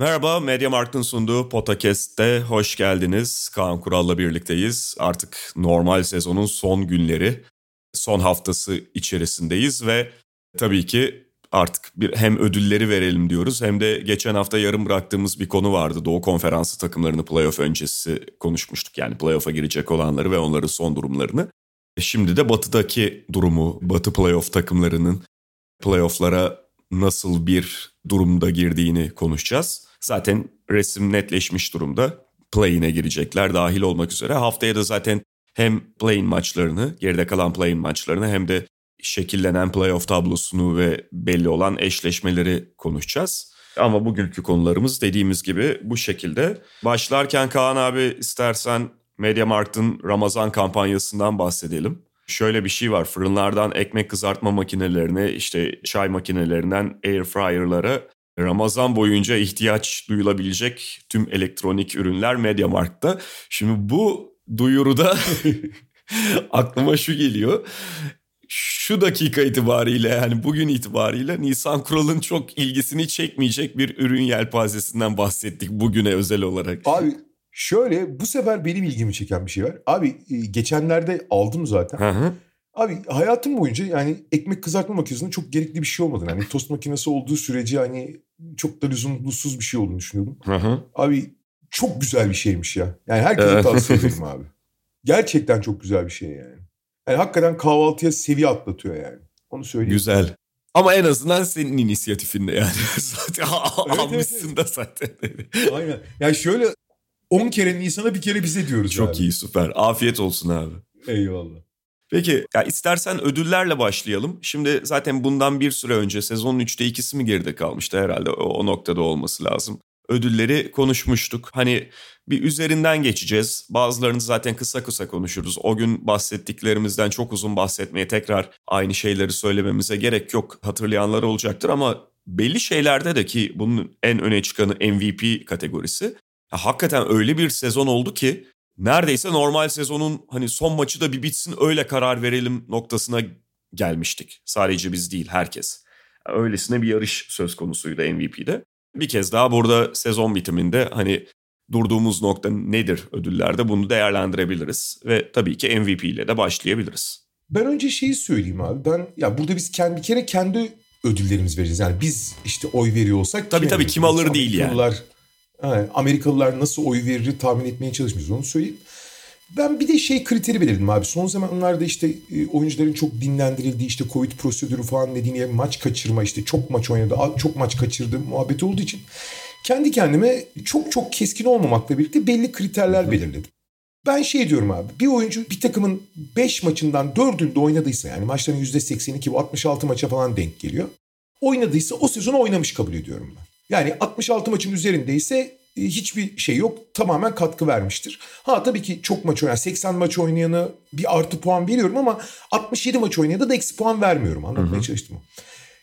Merhaba, Mediamarkt'ın sunduğu Podcast'te hoş geldiniz. Kaan Kural'la birlikteyiz. Artık normal sezonun son günleri, son haftası içerisindeyiz ve tabii ki artık bir hem ödülleri verelim diyoruz hem de geçen hafta yarım bıraktığımız bir konu vardı. Doğu Konferansı takımlarını playoff öncesi konuşmuştuk. Yani playoff'a girecek olanları ve onların son durumlarını. Şimdi de batıdaki durumu, batı playoff takımlarının playoff'lara nasıl bir durumda girdiğini konuşacağız. Zaten resim netleşmiş durumda. Play-in'e girecekler dahil olmak üzere. Haftaya da zaten hem play-in maçlarını, geride kalan play-in maçlarını hem de şekillenen playoff tablosunu ve belli olan eşleşmeleri konuşacağız. Ama bugünkü konularımız dediğimiz gibi bu şekilde. Başlarken Kaan abi istersen MediaMarkt'ın Ramazan kampanyasından bahsedelim. Şöyle bir şey var fırınlardan ekmek kızartma makinelerine işte çay makinelerinden air fryer'lara Ramazan boyunca ihtiyaç duyulabilecek tüm elektronik ürünler MediaMarkt'ta. Şimdi bu duyuruda aklıma şu geliyor şu dakika itibariyle yani bugün itibariyle Nisan Kural'ın çok ilgisini çekmeyecek bir ürün yelpazesinden bahsettik bugüne özel olarak. Abi şöyle bu sefer benim ilgimi çeken bir şey var. Abi e, geçenlerde aldım zaten. Hı hı. Abi hayatım boyunca yani ekmek kızartma makinesinde çok gerekli bir şey olmadı. Yani tost makinesi olduğu sürece hani çok da lüzumsuz bir şey olduğunu düşünüyordum. Hı hı. Abi çok güzel bir şeymiş ya. Yani herkese tavsiye ederim abi. Gerçekten çok güzel bir şey yani. Yani hakikaten kahvaltıya seviye atlatıyor yani. Onu söyleyeyim. Güzel. Ama en azından senin inisiyatifinde yani. zaten evet, almışsın evet. da zaten. Aynen. Yani şöyle 10 kere Nisan'a bir kere bize diyoruz Çok abi. iyi süper. Afiyet olsun abi. Eyvallah. Peki ya istersen ödüllerle başlayalım. Şimdi zaten bundan bir süre önce sezonun 3'te ikisi mi geride kalmıştı herhalde o, o noktada olması lazım. Ödülleri konuşmuştuk. Hani bir üzerinden geçeceğiz. Bazılarını zaten kısa kısa konuşuruz. O gün bahsettiklerimizden çok uzun bahsetmeye tekrar aynı şeyleri söylememize gerek yok. Hatırlayanlar olacaktır ama belli şeylerde de ki bunun en öne çıkanı MVP kategorisi. Ya hakikaten öyle bir sezon oldu ki neredeyse normal sezonun hani son maçı da bir bitsin öyle karar verelim noktasına gelmiştik. Sadece biz değil herkes. Öylesine bir yarış söz konusuydu MVP'de. Bir kez daha burada sezon bitiminde hani durduğumuz nokta nedir ödüllerde bunu değerlendirebiliriz. Ve tabii ki MVP ile de başlayabiliriz. Ben önce şeyi söyleyeyim abi. Ben ya burada biz kendi bir kere kendi ödüllerimiz vereceğiz. Yani biz işte oy veriyor olsak Tabii tabii, kim alır değil yani. Yani Amerikalılar nasıl oy verir tahmin etmeye çalışmıyoruz onu söyleyeyim. Ben bir de şey kriteri belirledim abi. Son zamanlarda işte e, oyuncuların çok dinlendirildiği işte Covid prosedürü falan dediğin maç kaçırma işte çok maç oynadı, çok maç kaçırdı muhabbeti olduğu için kendi kendime çok çok keskin olmamakla birlikte belli kriterler belirledim. Ben şey diyorum abi bir oyuncu bir takımın 5 maçından 4'ünde oynadıysa yani maçların %82 bu 66 maça falan denk geliyor. Oynadıysa o sezonu oynamış kabul ediyorum ben. Yani 66 maçın üzerindeyse e, hiçbir şey yok. Tamamen katkı vermiştir. Ha tabii ki çok maç oynayan 80 maç oynayana bir artı puan veriyorum ama 67 maç oynayana da eksi puan vermiyorum. Anlatmaya çalıştım.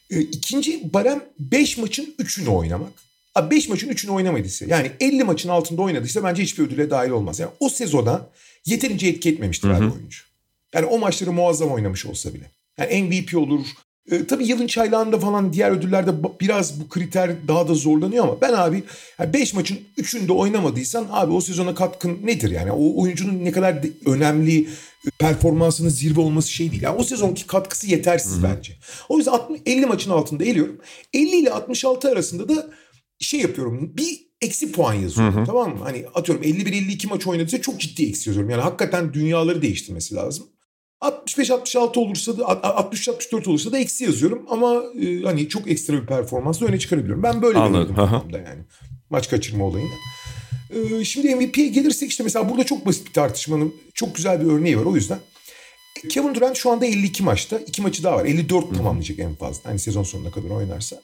E, ikinci barem 5 maçın 3'ünü oynamak. Abi 5 maçın 3'ünü oynamadıysa yani 50 maçın altında oynadıysa bence hiçbir ödüle dahil olmaz. Yani o sezona yeterince etki etmemiştir abi oyuncu. Yani o maçları muazzam oynamış olsa bile. Yani MVP olur. E, tabii yılın çaylağında falan diğer ödüllerde biraz bu kriter daha da zorlanıyor ama ben abi 5 maçın 3'ünde oynamadıysan abi o sezona katkın nedir yani? O oyuncunun ne kadar önemli e, performansının zirve olması şey değil. Yani o sezonki katkısı yetersiz bence. O yüzden 60, 50 maçın altında eliyorum. 50 ile 66 arasında da şey yapıyorum. Bir eksi puan yazıyorum tamam mı? Hani atıyorum 51-52 maç oynadıysa çok ciddi eksi yazıyorum. Yani hakikaten dünyaları değiştirmesi lazım. 65-66 olursa da 63-64 olursa da eksi yazıyorum ama e, hani çok ekstra bir performansla öne çıkarabiliyorum. Ben böyle Anladım, yani. Maç kaçırma olayını. E, şimdi MVP'ye gelirsek işte mesela burada çok basit bir tartışmanın çok güzel bir örneği var o yüzden. Kevin Durant şu anda 52 maçta. iki maçı daha var. 54 tamamlayacak en fazla. Hani sezon sonuna kadar oynarsa.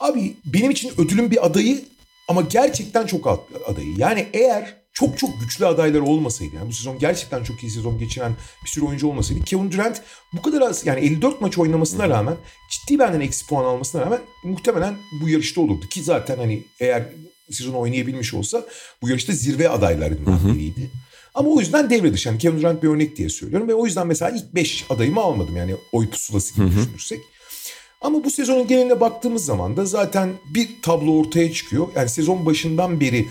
Abi benim için ödülün bir adayı ama gerçekten çok alt adayı. Yani eğer çok çok güçlü adaylar olmasaydı yani bu sezon gerçekten çok iyi sezon geçiren bir sürü oyuncu olmasaydı Kevin Durant bu kadar az yani 54 maç oynamasına rağmen ciddi benden eksi puan almasına rağmen muhtemelen bu yarışta olurdu ki zaten hani eğer sezon oynayabilmiş olsa bu yarışta zirve adaylarından biriydi. Ama o yüzden devre dışı. Yani Kevin Durant bir örnek diye söylüyorum. Ve o yüzden mesela ilk 5 adayımı almadım. Yani oy pusulası gibi düşünürsek. Ama bu sezonun geneline baktığımız zaman da zaten bir tablo ortaya çıkıyor. Yani sezon başından beri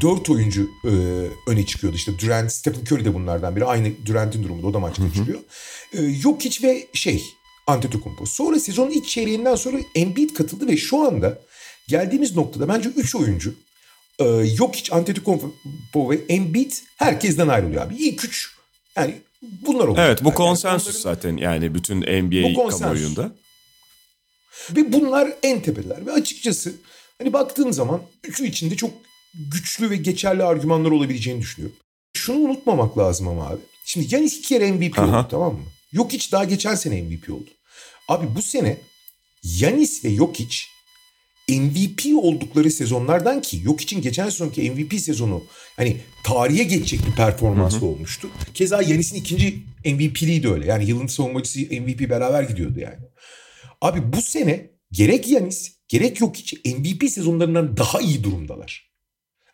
dört oyuncu e, öne çıkıyordu. İşte Durant, Stephen Curry de bunlardan biri. Aynı Durant'in durumunda o da maç kaçırıyor. E, Jokic ve şey Antetokounmpo. Sonra sezonun ilk çeyreğinden sonra Embiid katıldı ve şu anda geldiğimiz noktada bence üç oyuncu e, Jokic, Antetokounmpo ve Embiid herkesten ayrılıyor abi. İlk üç yani bunlar oluyor. Evet bu Yani konsensus onların- zaten yani bütün NBA kamuoyunda. Ve bunlar en tepeler. Ve açıkçası hani baktığın zaman üçü içinde çok güçlü ve geçerli argümanlar olabileceğini düşünüyorum. Şunu unutmamak lazım ama abi. Şimdi Yanis iki kere MVP Aha. oldu tamam mı? Jokic daha geçen sene MVP oldu. Abi bu sene Yanis ve Jokic MVP oldukları sezonlardan ki Jokic'in geçen sezonki MVP sezonu hani tarihe geçecek bir performansı olmuştu. Keza Yanis'in ikinci MVP'liği de öyle. Yani yılın savunmacısı MVP beraber gidiyordu yani. Abi bu sene gerek Yanis gerek Jokic MVP sezonlarından daha iyi durumdalar.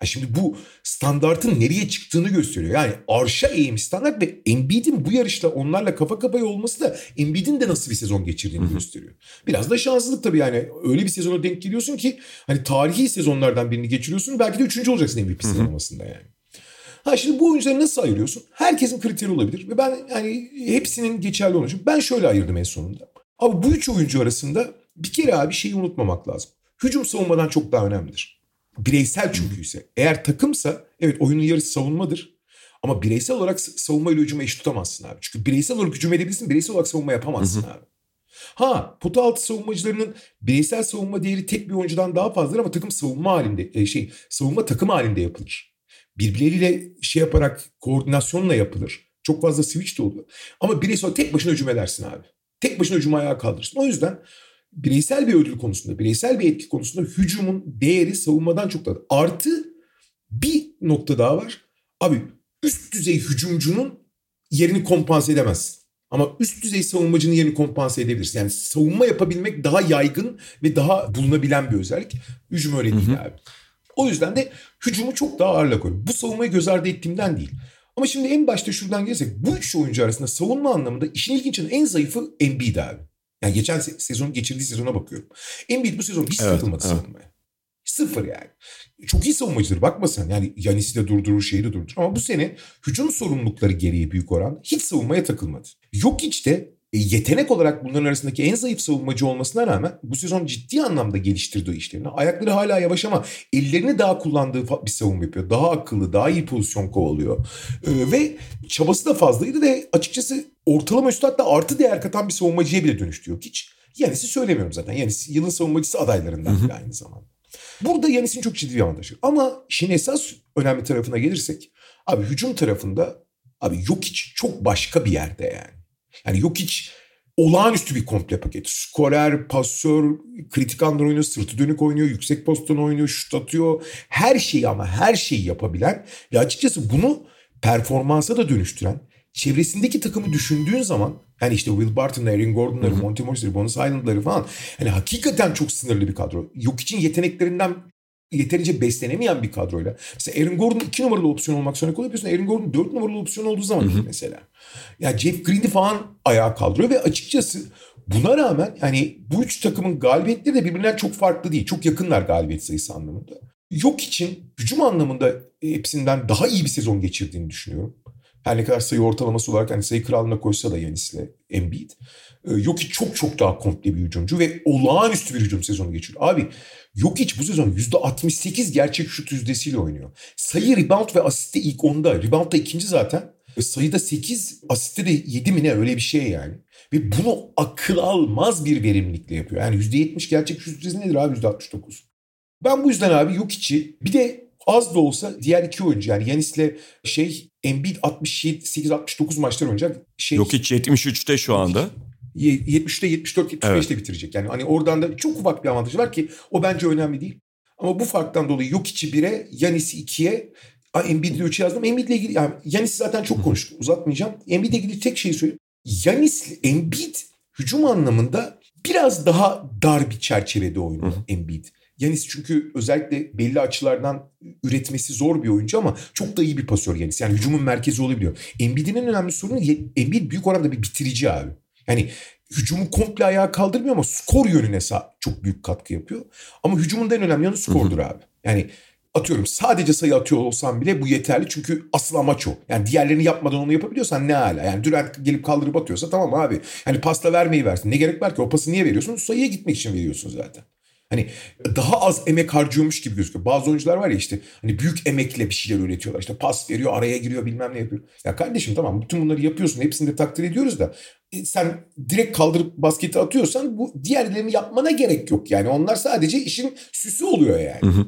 Şimdi bu standartın nereye çıktığını gösteriyor. Yani arşa eğim standart ve Embiid'in bu yarışta onlarla kafa kafaya olması da Embiid'in de nasıl bir sezon geçirdiğini gösteriyor. Biraz da şanslılık tabii yani öyle bir sezona denk geliyorsun ki hani tarihi sezonlardan birini geçiriyorsun belki de üçüncü olacaksın MVP sıralamasında yani. Ha şimdi bu oyuncuları nasıl ayırıyorsun? Herkesin kriteri olabilir ve ben yani hepsinin geçerli olacak. Ben şöyle ayırdım en sonunda. Abi bu üç oyuncu arasında bir kere abi şeyi unutmamak lazım. Hücum savunmadan çok daha önemlidir. Bireysel çünkü ise. Eğer takımsa evet oyunun yarısı savunmadır. Ama bireysel olarak savunma ile hücumu eş tutamazsın abi. Çünkü bireysel olarak hücum edebilirsin, bireysel olarak savunma yapamazsın abi. Ha pota altı savunmacılarının bireysel savunma değeri tek bir oyuncudan daha fazladır ama takım savunma halinde e, şey savunma takım halinde yapılır. Birbirleriyle şey yaparak koordinasyonla yapılır. Çok fazla switch de oluyor. Ama bireysel tek başına hücum edersin abi. Tek başına hücumu ayağa kaldırırsın. O yüzden bireysel bir ödül konusunda, bireysel bir etki konusunda hücumun değeri savunmadan çok daha. Artı bir nokta daha var. Abi üst düzey hücumcunun yerini kompanse edemezsin. Ama üst düzey savunmacının yerini kompanse edebilirsin. Yani savunma yapabilmek daha yaygın ve daha bulunabilen bir özellik. Hücum öyle değil abi. O yüzden de hücumu çok daha ağırla koyuyorum. Bu savunmayı göz ardı ettiğimden değil. Ama şimdi en başta şuradan gelirsek bu üç oyuncu arasında savunma anlamında işin ilginç en zayıfı Embiid abi. Yani geçen se- sezon geçirdiği sezona bakıyorum. Embiid bu sezon hiç Evet, takılmadı evet. savunmaya. Sıfır yani. Çok iyi savunmacıdır bakma sen. Yani Yanis'i de durdurur şeyi de durdurur. Ama bu sene hücum sorumlulukları gereği büyük oran hiç savunmaya takılmadı. Yok hiç de e, yetenek olarak bunların arasındaki en zayıf savunmacı olmasına rağmen bu sezon ciddi anlamda geliştirdiği işlerini. Ayakları hala yavaş ama ellerini daha kullandığı bir savunma yapıyor. Daha akıllı, daha iyi pozisyon kovalıyor. Ee, ve çabası da fazlaydı ve açıkçası ortalama üstü hatta artı değer katan bir savunmacıya bile dönüştü yok hiç. Yanis'i söylemiyorum zaten. Yanis yılın savunmacısı adaylarından biri aynı zamanda. Burada Yanis'in çok ciddi bir avantajı. Ama işin esas önemli tarafına gelirsek abi hücum tarafında abi Jokic çok başka bir yerde yani. Yani Jokic olağanüstü bir komple paket. Skorer, pasör, kritik anlar oynuyor, sırtı dönük oynuyor, yüksek pozisyon oynuyor, şut atıyor. Her şeyi ama her şeyi yapabilen ve açıkçası bunu performansa da dönüştüren çevresindeki takımı düşündüğün zaman yani işte Will Barton'ları, Aaron Gordon'ları, Monty Morris'leri, Bonus Island'ları falan hani hakikaten çok sınırlı bir kadro. Yok için yeteneklerinden yeterince beslenemeyen bir kadroyla. Mesela Aaron Gordon 2 numaralı opsiyon olmak zorunda kalıyorsun. Aaron Gordon 4 numaralı opsiyon olduğu zaman değil mesela. Ya Jeff Green'i falan ayağa kaldırıyor ve açıkçası buna rağmen yani bu üç takımın galibiyetleri de birbirinden çok farklı değil. Çok yakınlar galibiyet sayısı anlamında. Yok için hücum anlamında hepsinden daha iyi bir sezon geçirdiğini düşünüyorum. Her ne kadar sayı ortalaması olarak hani sayı kralına koysa da Yanis'le Embiid. Ee, Jokic çok çok daha komple bir hücumcu ve olağanüstü bir hücum sezonu geçiriyor. Abi Jokic bu sezon %68 gerçek şut yüzdesiyle oynuyor. Sayı, rebound ve asiste ilk 10'da. Rebound da ikinci zaten. E, Sayıda 8, asiste de 7 mi ne öyle bir şey yani. Ve bunu akıl almaz bir verimlilikle yapıyor. Yani %70 gerçek şut yüzdesi nedir abi %69. Ben bu yüzden abi Jokic'i bir de az da olsa diğer iki oyuncu yani Yanis'le şey Embiid 68-69 maçlar oynayacak. Şey, Jokic 73'te şu anda. 70'te 74 75'te bitirecek. Yani hani oradan da çok ufak bir avantajı var ki o bence önemli değil. Ama bu farktan dolayı Jokic'i 1'e, Yanis'i 2'ye Embiid'le 3 yazdım. Embiid'le ilgili yani Yanis'i zaten çok konuştuk. Uzatmayacağım. Embiid'le ilgili tek şeyi söyleyeyim. Yanis, Embiid hücum anlamında biraz daha dar bir çerçevede oynuyor Embiid. Yanis çünkü özellikle belli açılardan üretmesi zor bir oyuncu ama çok da iyi bir pasör Yanis. Yani hücumun merkezi olabiliyor. Embiid'in en önemli sorunu Embiid büyük oranda bir bitirici abi. Yani hücumu komple ayağa kaldırmıyor ama skor yönüne çok büyük katkı yapıyor. Ama hücumun en önemli yanı skordur abi. Yani atıyorum sadece sayı atıyor olsam bile bu yeterli çünkü asıl amaç o. Yani diğerlerini yapmadan onu yapabiliyorsan ne hala. Yani Durant gelip kaldırıp atıyorsa tamam abi. Hani pasta vermeyi versin. Ne gerek var ki o pası niye veriyorsun? Sayıya gitmek için veriyorsun zaten. Hani daha az emek harcıyormuş gibi gözüküyor. Bazı oyuncular var ya işte hani büyük emekle bir şeyler üretiyorlar. İşte pas veriyor, araya giriyor, bilmem ne yapıyor. Ya kardeşim tamam bütün bunları yapıyorsun. Hepsini de takdir ediyoruz da e, sen direkt kaldırıp basketi atıyorsan bu diğerlerini yapmana gerek yok yani. Onlar sadece işin süsü oluyor yani. Hı hı.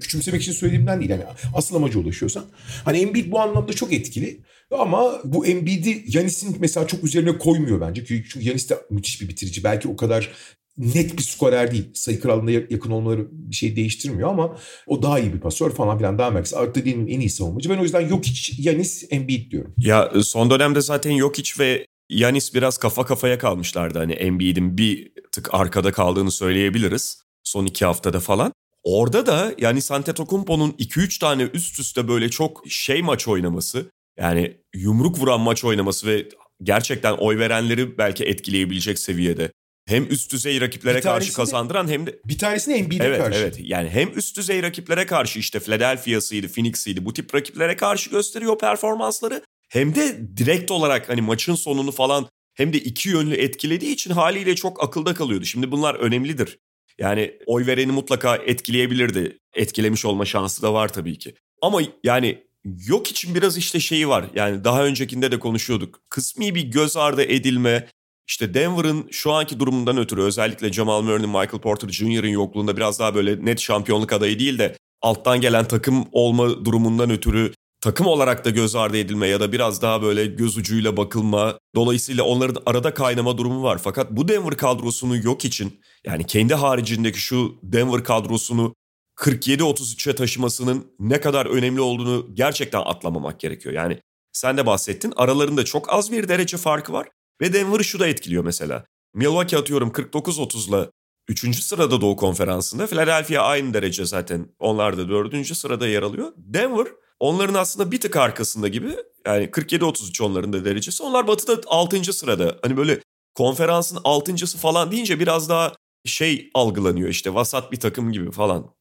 Küçümsemek için söylediğimden değil. Yani asıl amaca ulaşıyorsan. Hani Embiid bu anlamda çok etkili. Ama bu Embiid'i Yanis'in mesela çok üzerine koymuyor bence. Çünkü Yanis de müthiş bir bitirici. Belki o kadar net bir skorer değil. Sayı kralına yakın olmaları bir şey değiştirmiyor ama o daha iyi bir pasör falan filan daha merkez. Artık dediğim en iyi savunmacı. Ben o yüzden yok hiç Yanis Embiid diyorum. Ya son dönemde zaten yok hiç ve Yanis biraz kafa kafaya kalmışlardı. Hani Embiid'in bir tık arkada kaldığını söyleyebiliriz. Son iki haftada falan. Orada da yani Antetokounmpo'nun 2-3 tane üst üste böyle çok şey maç oynaması. Yani yumruk vuran maç oynaması ve gerçekten oy verenleri belki etkileyebilecek seviyede. Hem üst düzey rakiplere karşı kazandıran hem de... Bir tanesini Embiid'e evet, karşı. Evet yani hem üst düzey rakiplere karşı işte Philadelphia'sıydı, Phoenix'iydi bu tip rakiplere karşı gösteriyor performansları. Hem de direkt olarak hani maçın sonunu falan hem de iki yönlü etkilediği için haliyle çok akılda kalıyordu. Şimdi bunlar önemlidir. Yani oy vereni mutlaka etkileyebilirdi. Etkilemiş olma şansı da var tabii ki. Ama yani yok için biraz işte şeyi var. Yani daha öncekinde de konuşuyorduk. Kısmi bir göz ardı edilme. İşte Denver'ın şu anki durumundan ötürü özellikle Jamal Murray'nin Michael Porter Jr.'ın yokluğunda biraz daha böyle net şampiyonluk adayı değil de alttan gelen takım olma durumundan ötürü takım olarak da göz ardı edilme ya da biraz daha böyle göz ucuyla bakılma. Dolayısıyla onların arada kaynama durumu var. Fakat bu Denver kadrosunu yok için yani kendi haricindeki şu Denver kadrosunu 47-33'e taşımasının ne kadar önemli olduğunu gerçekten atlamamak gerekiyor. Yani sen de bahsettin aralarında çok az bir derece farkı var ve Denver'ı şu da etkiliyor mesela. Milwaukee atıyorum 49-30'la 3. sırada Doğu Konferansı'nda. Philadelphia aynı derece zaten onlar da 4. sırada yer alıyor. Denver Onların aslında bir tık arkasında gibi. Yani 47-33 onların da derecesi. Onlar batıda 6. sırada. Hani böyle konferansın 6.sı falan deyince biraz daha şey algılanıyor işte vasat bir takım gibi falan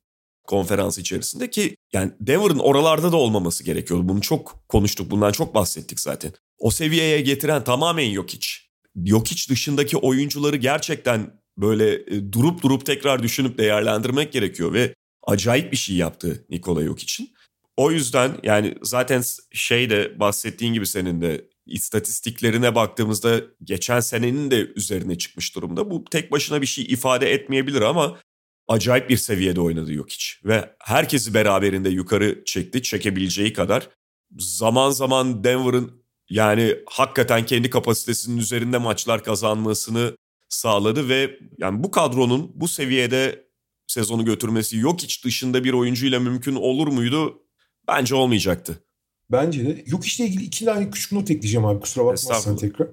konferans içerisinde ki yani Denver'ın oralarda da olmaması gerekiyordu. Bunu çok konuştuk, bundan çok bahsettik zaten. O seviyeye getiren tamamen yok hiç. Yok hiç dışındaki oyuncuları gerçekten böyle e, durup durup tekrar düşünüp değerlendirmek gerekiyor ve acayip bir şey yaptı Nikola Jokic'in. O yüzden yani zaten şey de bahsettiğin gibi senin de istatistiklerine baktığımızda geçen senenin de üzerine çıkmış durumda. Bu tek başına bir şey ifade etmeyebilir ama acayip bir seviyede oynadı yok hiç. Ve herkesi beraberinde yukarı çekti çekebileceği kadar. Zaman zaman Denver'ın yani hakikaten kendi kapasitesinin üzerinde maçlar kazanmasını sağladı ve yani bu kadronun bu seviyede sezonu götürmesi yok hiç dışında bir oyuncuyla mümkün olur muydu? Bence olmayacaktı. Bence de. Yok işte ilgili iki tane küçük not ekleyeceğim abi kusura bakmazsan tekrar.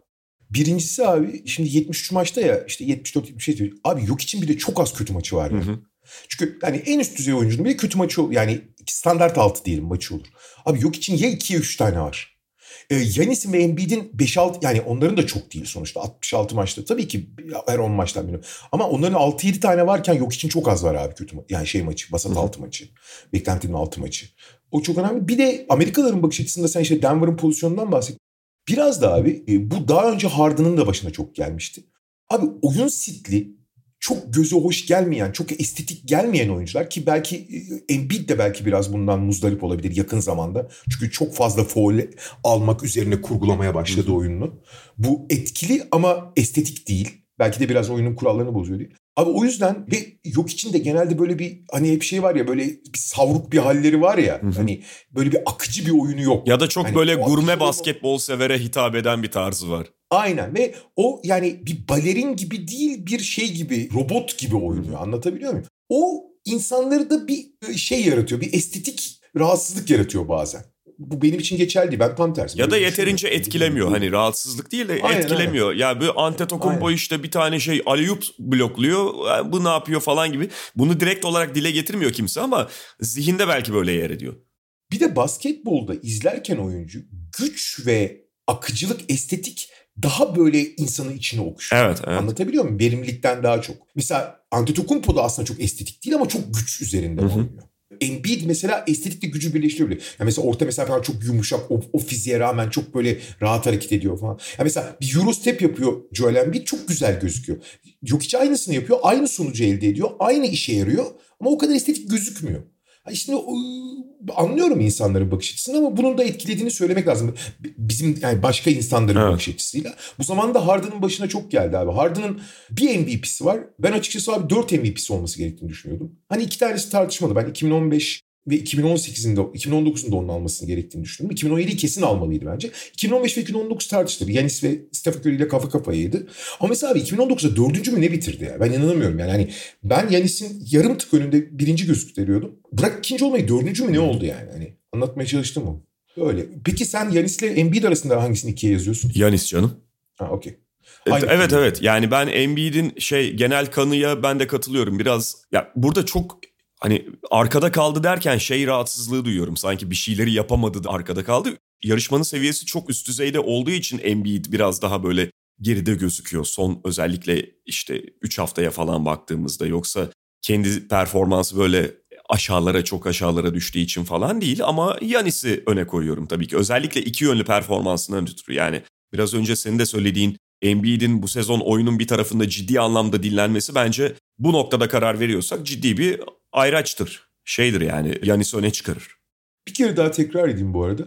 Birincisi abi şimdi 73 maçta ya işte 74-77 abi yok için bir de çok az kötü maçı var ya. Hı hı. Çünkü hani en üst düzey oyuncunun bile kötü maçı yani standart altı diyelim maçı olur. Abi yok için ya 2 ya 3 tane var. E, Yanis'in ve Embiid'in 5-6 yani onların da çok değil sonuçta 66 maçta. Tabii ki her 10 maçtan biri. Ama onların 6-7 tane varken yok için çok az var abi kötü yani şey maçı. Basat altı maçı. Beklentinin altı maçı. O çok önemli. Bir de Amerikalıların bakış açısında sen işte Denver'ın pozisyonundan bahset. Biraz da abi e, bu daha önce Harden'ın da başına çok gelmişti. Abi oyun sitli çok göze hoş gelmeyen, çok estetik gelmeyen oyuncular ki belki e, Embiid de belki biraz bundan muzdarip olabilir yakın zamanda. Çünkü çok fazla foul almak üzerine kurgulamaya başladı oyununu. Bu etkili ama estetik değil. Belki de biraz oyunun kurallarını bozuyor diye. Abi o yüzden ve yok için de genelde böyle bir hani hep şey var ya böyle bir savruk bir halleri var ya. Hani böyle bir akıcı bir oyunu yok. Ya da çok hani böyle gurme basketbol severe hitap eden bir tarzı var. Aynen ve o yani bir balerin gibi değil bir şey gibi robot gibi oynuyor anlatabiliyor muyum? O insanları da bir e, şey yaratıyor bir estetik rahatsızlık yaratıyor bazen. Bu benim için geçerli değil. Ben tam tersi. Ya da yeterince etkilemiyor. Hani rahatsızlık değil de Aynen, etkilemiyor. Ya bu Antetokounmpo Aynen. işte bir tane şey Aliyup blokluyor. "Ya Bu ne yapıyor falan gibi. Bunu direkt olarak dile getirmiyor kimse ama zihinde belki böyle yer ediyor. Bir de basketbolda izlerken oyuncu güç ve akıcılık, estetik daha böyle insanın içine okuşuyor. Evet, evet. Anlatabiliyor muyum? Verimlilikten daha çok. Mesela Antetokounmpo da aslında çok estetik değil ama çok güç hı. oynuyor. Embiid mesela estetikle gücü birleştiriyor. Yani mesela orta mesafe çok yumuşak, o, o fiziğe rağmen çok böyle rahat hareket ediyor falan. Yani mesela bir Eurostep yapıyor Joel Embiid çok güzel gözüküyor. Yok hiç aynısını yapıyor, aynı sonucu elde ediyor, aynı işe yarıyor ama o kadar estetik gözükmüyor. Şimdi anlıyorum insanların bakış açısını ama bunun da etkilediğini söylemek lazım. Bizim yani başka insanların Evet. bakış açısıyla. Bu zamanda Harden'ın başına çok geldi abi. Harden'ın bir MVP'si var. Ben açıkçası abi 4 MVP'si olması gerektiğini düşünüyordum. Hani iki tanesi tartışmalı. Ben 2015 ve 2018'inde 2019'unda onun almasını gerektiğini düşündüm. 2017'yi kesin almalıydı bence. 2015 ve 2019 tartışılır. Yanis ve Stephen Curry ile kafa kafayaydı. Ama mesela abi 2019'da dördüncü mü ne bitirdi ya? Ben inanamıyorum yani. Hani ben Yanis'in yarım tık önünde birinci gösteriyordum. Bırak ikinci olmayı dördüncü mü ne oldu yani? Hani anlatmaya çalıştım o. Öyle. Peki sen Yanis'le Embiid arasında hangisini ikiye yazıyorsun? Yanis canım. Ha okey. Evet, Aynı evet fikir. evet. Yani ben Embiid'in şey genel kanıya ben de katılıyorum. Biraz ya burada çok hani arkada kaldı derken şey rahatsızlığı duyuyorum. Sanki bir şeyleri yapamadı da arkada kaldı. Yarışmanın seviyesi çok üst düzeyde olduğu için Embiid biraz daha böyle geride gözüküyor. Son özellikle işte 3 haftaya falan baktığımızda yoksa kendi performansı böyle aşağılara çok aşağılara düştüğü için falan değil ama Yanis'i öne koyuyorum tabii ki. Özellikle iki yönlü performansından ötürü yani biraz önce senin de söylediğin Embiid'in bu sezon oyunun bir tarafında ciddi anlamda dinlenmesi bence bu noktada karar veriyorsak ciddi bir ayraçtır. Şeydir yani Yanis öne çıkarır. Bir kere daha tekrar edeyim bu arada.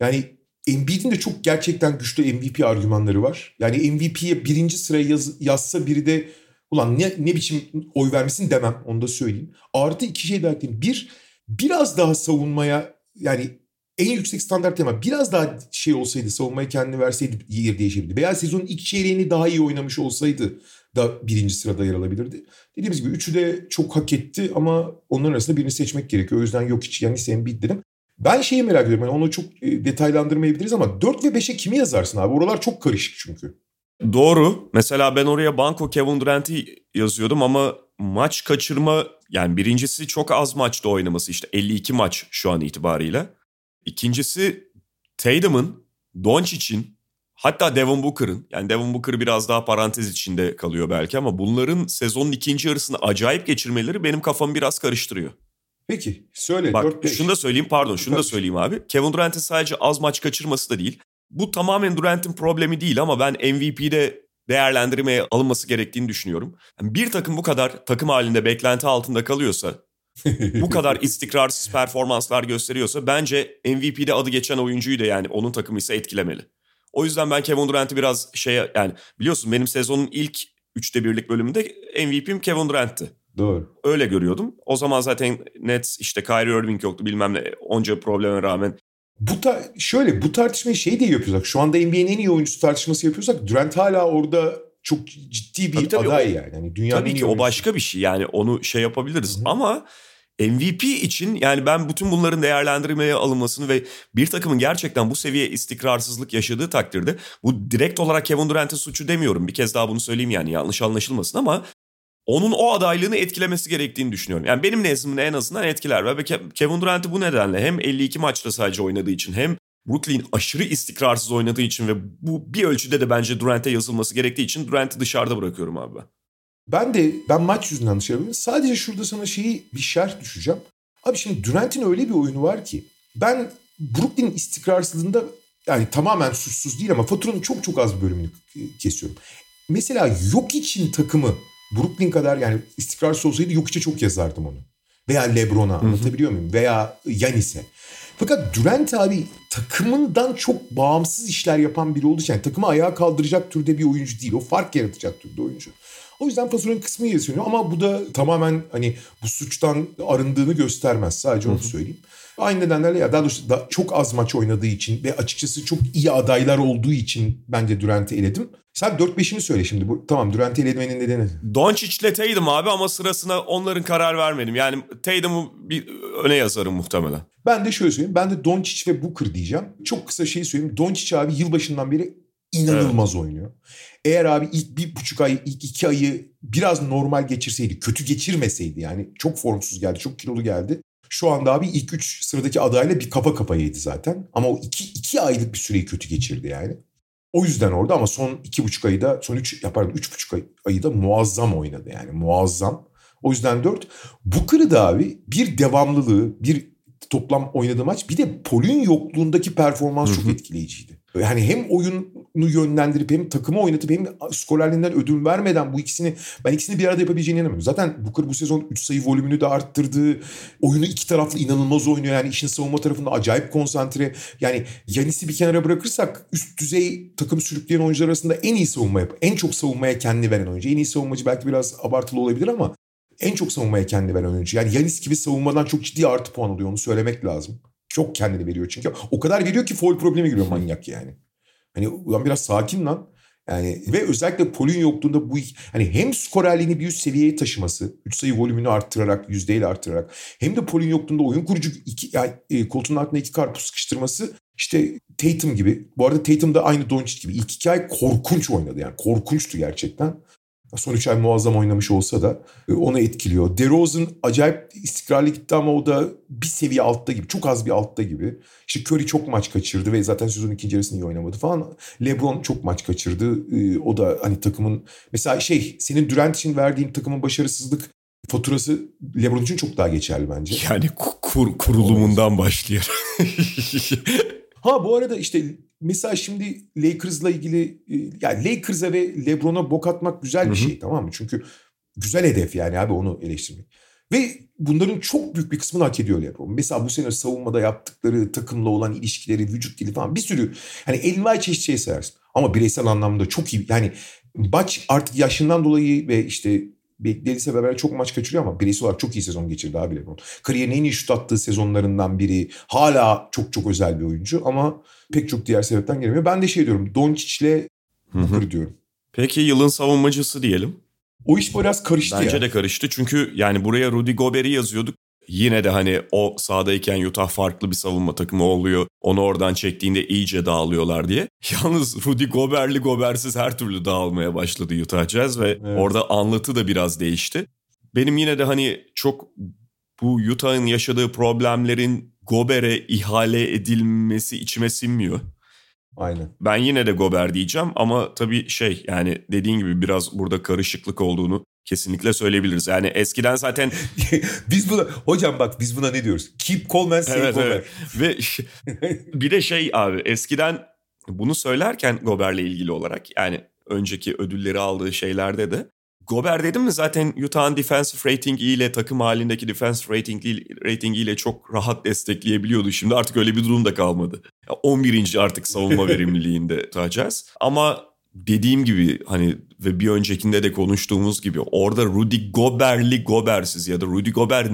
Yani Embiid'in de çok gerçekten güçlü MVP argümanları var. Yani MVP'ye birinci sıraya yaz- yazsa biri de ulan ne, ne biçim oy vermesin demem onu da söyleyeyim. Artı iki şey daha ekleyeyim. Bir, biraz daha savunmaya yani en yüksek standart ama biraz daha şey olsaydı savunmaya kendini verseydi yer değişebilirdi. Veya sezonun ilk çeyreğini daha iyi oynamış olsaydı da birinci sırada yer alabilirdi. Dediğimiz gibi üçü de çok hak etti ama onların arasında birini seçmek gerekiyor. O yüzden yok hiç Yanis Embiid dedim. Ben şeyi merak ediyorum. Yani onu çok e, detaylandırmayabiliriz ama 4 ve 5'e kimi yazarsın abi? Oralar çok karışık çünkü. Doğru. Mesela ben oraya Banko Kevin Durant'i yazıyordum ama maç kaçırma yani birincisi çok az maçta oynaması işte 52 maç şu an itibarıyla. İkincisi Tatum'un, Doncic'in hatta Devin Booker'ın yani Devin Booker biraz daha parantez içinde kalıyor belki ama bunların sezonun ikinci yarısını acayip geçirmeleri benim kafamı biraz karıştırıyor. Peki söyle Bak 4-5. şunu da söyleyeyim pardon şunu da söyleyeyim abi. Kevin Durant'in sadece az maç kaçırması da değil. Bu tamamen Durant'in problemi değil ama ben MVP'de değerlendirmeye alınması gerektiğini düşünüyorum. Yani bir takım bu kadar takım halinde beklenti altında kalıyorsa, bu kadar istikrarsız performanslar gösteriyorsa bence MVP'de adı geçen oyuncuyu da yani onun takımı ise etkilemeli. O yüzden ben Kevin Durant'i biraz şeye yani biliyorsun benim sezonun ilk üçte birlik bölümünde MVP'm Kevin Durant'ti. Doğru. Öyle görüyordum. O zaman zaten Nets işte Kyrie Irving yoktu bilmem ne onca probleme rağmen. Bu ta- şöyle bu tartışmayı şey diye yapıyorsak şu anda NBA'nin en iyi oyuncusu tartışması yapıyorsak Durant hala orada çok ciddi bir Tabii tabii, aday o- yani. yani dünyanın Tabii ki o başka bir şey yani onu şey yapabiliriz Hı hı. ama MVP için yani ben bütün bunların değerlendirmeye alınmasını ve bir takımın gerçekten bu seviye istikrarsızlık yaşadığı takdirde bu direkt olarak Kevin Durant'in suçu demiyorum. Bir kez daha bunu söyleyeyim yani yanlış anlaşılmasın ama onun o adaylığını etkilemesi gerektiğini düşünüyorum. Yani benim nezdimde en azından etkiler ve Ke- Kevin Durant'i bu nedenle hem 52 maçta sadece oynadığı için hem Brooklyn aşırı istikrarsız oynadığı için ve bu bir ölçüde de bence Durant'e yazılması gerektiği için Durant'i dışarıda bırakıyorum abi ben. Ben de ben maç yüzünden dışarı yapıyorum. Sadece şurada sana şeyi bir şerh düşeceğim. Abi şimdi Durant'in öyle bir oyunu var ki ben Brooklyn'in istikrarsızlığında yani tamamen suçsuz değil ama faturanın çok çok az bir bölümünü kesiyorum. Mesela yok için takımı Brooklyn kadar yani istikrarsız olsaydı yok içe çok yazardım onu. Veya Lebron'a anlatabiliyor muyum? Veya Yanis'e. Fakat Durant abi takımından çok bağımsız işler yapan biri olduğu için yani takımı ayağa kaldıracak türde bir oyuncu değil. O fark yaratacak türde oyuncu. O yüzden faturanın kısmı yazıyor ama bu da tamamen hani bu suçtan arındığını göstermez. Sadece onu söyleyeyim. Aynı nedenlerle ya daha doğrusu da çok az maç oynadığı için ve açıkçası çok iyi adaylar olduğu için bence Durant'i eledim. Sen 4-5'ini söyle şimdi. Bu, tamam Durant'i elemenin nedeni. Doncic'le Tatum abi ama sırasına onların karar vermedim. Yani Tatum'u bir öne yazarım muhtemelen. Ben de şöyle söyleyeyim. Ben de Doncic ve Booker diyeceğim. Çok kısa şey söyleyeyim. Doncic abi yılbaşından beri inanılmaz evet. oynuyor. Eğer abi ilk bir buçuk ay, ilk iki ayı biraz normal geçirseydi, kötü geçirmeseydi yani çok formsuz geldi, çok kilolu geldi. Şu anda abi ilk üç sıradaki adayla bir kafa kafayaydı zaten. Ama o iki, iki aylık bir süreyi kötü geçirdi yani. O yüzden orada ama son iki buçuk ayı da son üç yapardım üç buçuk ay, ayı da muazzam oynadı yani muazzam. O yüzden dört. Booker'ı da abi bir devamlılığı, bir toplam oynadığı maç bir de Pol'ün yokluğundaki performans çok etkileyiciydi. Yani hem oyunu yönlendirip hem takımı oynatıp hem skorerliğinden ödül vermeden bu ikisini ben ikisini bir arada yapabileceğine inanamıyorum. Zaten Booker bu sezon 3 sayı volümünü de arttırdı. Oyunu iki taraflı inanılmaz oynuyor. Yani işin savunma tarafında acayip konsantre. Yani Yanis'i bir kenara bırakırsak üst düzey takım sürükleyen oyuncular arasında en iyi savunma yap. En çok savunmaya kendi veren oyuncu. En iyi savunmacı belki biraz abartılı olabilir ama en çok savunmaya kendi veren oyuncu. Yani Yanis gibi savunmadan çok ciddi artı puan alıyor onu söylemek lazım. Çok kendini veriyor çünkü. O kadar veriyor ki foul problemi giriyor manyak yani. Hani ulan biraz sakin lan. Yani ve özellikle Pol'ün yokluğunda bu hani hem skorerliğini bir üst seviyeye taşıması, 3 sayı volümünü arttırarak, yüzdeyle arttırarak hem de Pol'ün yokluğunda oyun kurucu iki yani, e, koltuğun altında iki karpuz sıkıştırması işte Tatum gibi. Bu arada Tatum da aynı Doncic gibi. İlk iki ay korkunç oynadı yani. Korkunçtu gerçekten. Son 3 ay muazzam oynamış olsa da e, onu etkiliyor. DeRozan acayip istikrarlı gitti ama o da bir seviye altta gibi. Çok az bir altta gibi. İşte Curry çok maç kaçırdı ve zaten sezonun ikinci yarısını iyi oynamadı falan. LeBron çok maç kaçırdı. E, o da hani takımın mesela şey senin Durant için verdiğin takımın başarısızlık faturası LeBron için çok daha geçerli bence. Yani kur, kurulumundan başlıyor. ha bu arada işte mesela şimdi Lakers'la ilgili e, yani Lakers'a ve LeBron'a bok atmak güzel bir şey tamam mı? Çünkü güzel hedef yani abi onu eleştirmek. Ve bunların çok büyük bir kısmını hak ediyor LeBron. Mesela bu sene savunmada yaptıkları, takımla olan ilişkileri, vücut dili falan bir sürü hani elma çeşit şey sayarsın. Ama bireysel anlamda çok iyi. Yani maç artık yaşından dolayı ve işte beklediği beraber çok maç kaçırıyor ama bireysel olarak çok iyi sezon geçirdi abi LeBron. Kariyerin en iyi şut attığı sezonlarından biri. Hala çok çok özel bir oyuncu ama pek çok diğer sebepten gelemiyor. Ben de şey diyorum Doncic'le Booker diyorum. Peki yılın savunmacısı diyelim. O iş biraz karıştı Bence ya. de karıştı çünkü yani buraya Rudy Gobert'i yazıyorduk. Yine de hani o sahadayken Utah farklı bir savunma takımı oluyor. Onu oradan çektiğinde iyice dağılıyorlar diye. Yalnız Rudy Gobert'li Gobert'siz her türlü dağılmaya başladı Utah Jazz ve evet. orada anlatı da biraz değişti. Benim yine de hani çok bu Utah'ın yaşadığı problemlerin Gober'e ihale edilmesi içime sinmiyor. Aynen. Ben yine de Gober diyeceğim ama tabii şey yani dediğin gibi biraz burada karışıklık olduğunu kesinlikle söyleyebiliriz. Yani eskiden zaten... biz buna hocam bak biz buna ne diyoruz? Keep Coleman save evet, Gober. Evet. Ve bir de şey abi eskiden bunu söylerken Gober'le ilgili olarak yani önceki ödülleri aldığı şeylerde de Gober dedim mi zaten Utah'ın defensive rating ile takım halindeki defensive rating, rating ile çok rahat destekleyebiliyordu. Şimdi artık öyle bir durum da kalmadı. 11. artık savunma verimliliğinde tutacağız. Ama dediğim gibi hani ve bir öncekinde de konuştuğumuz gibi orada Rudy Gobert'li Gober'siz ya da Rudy Gobert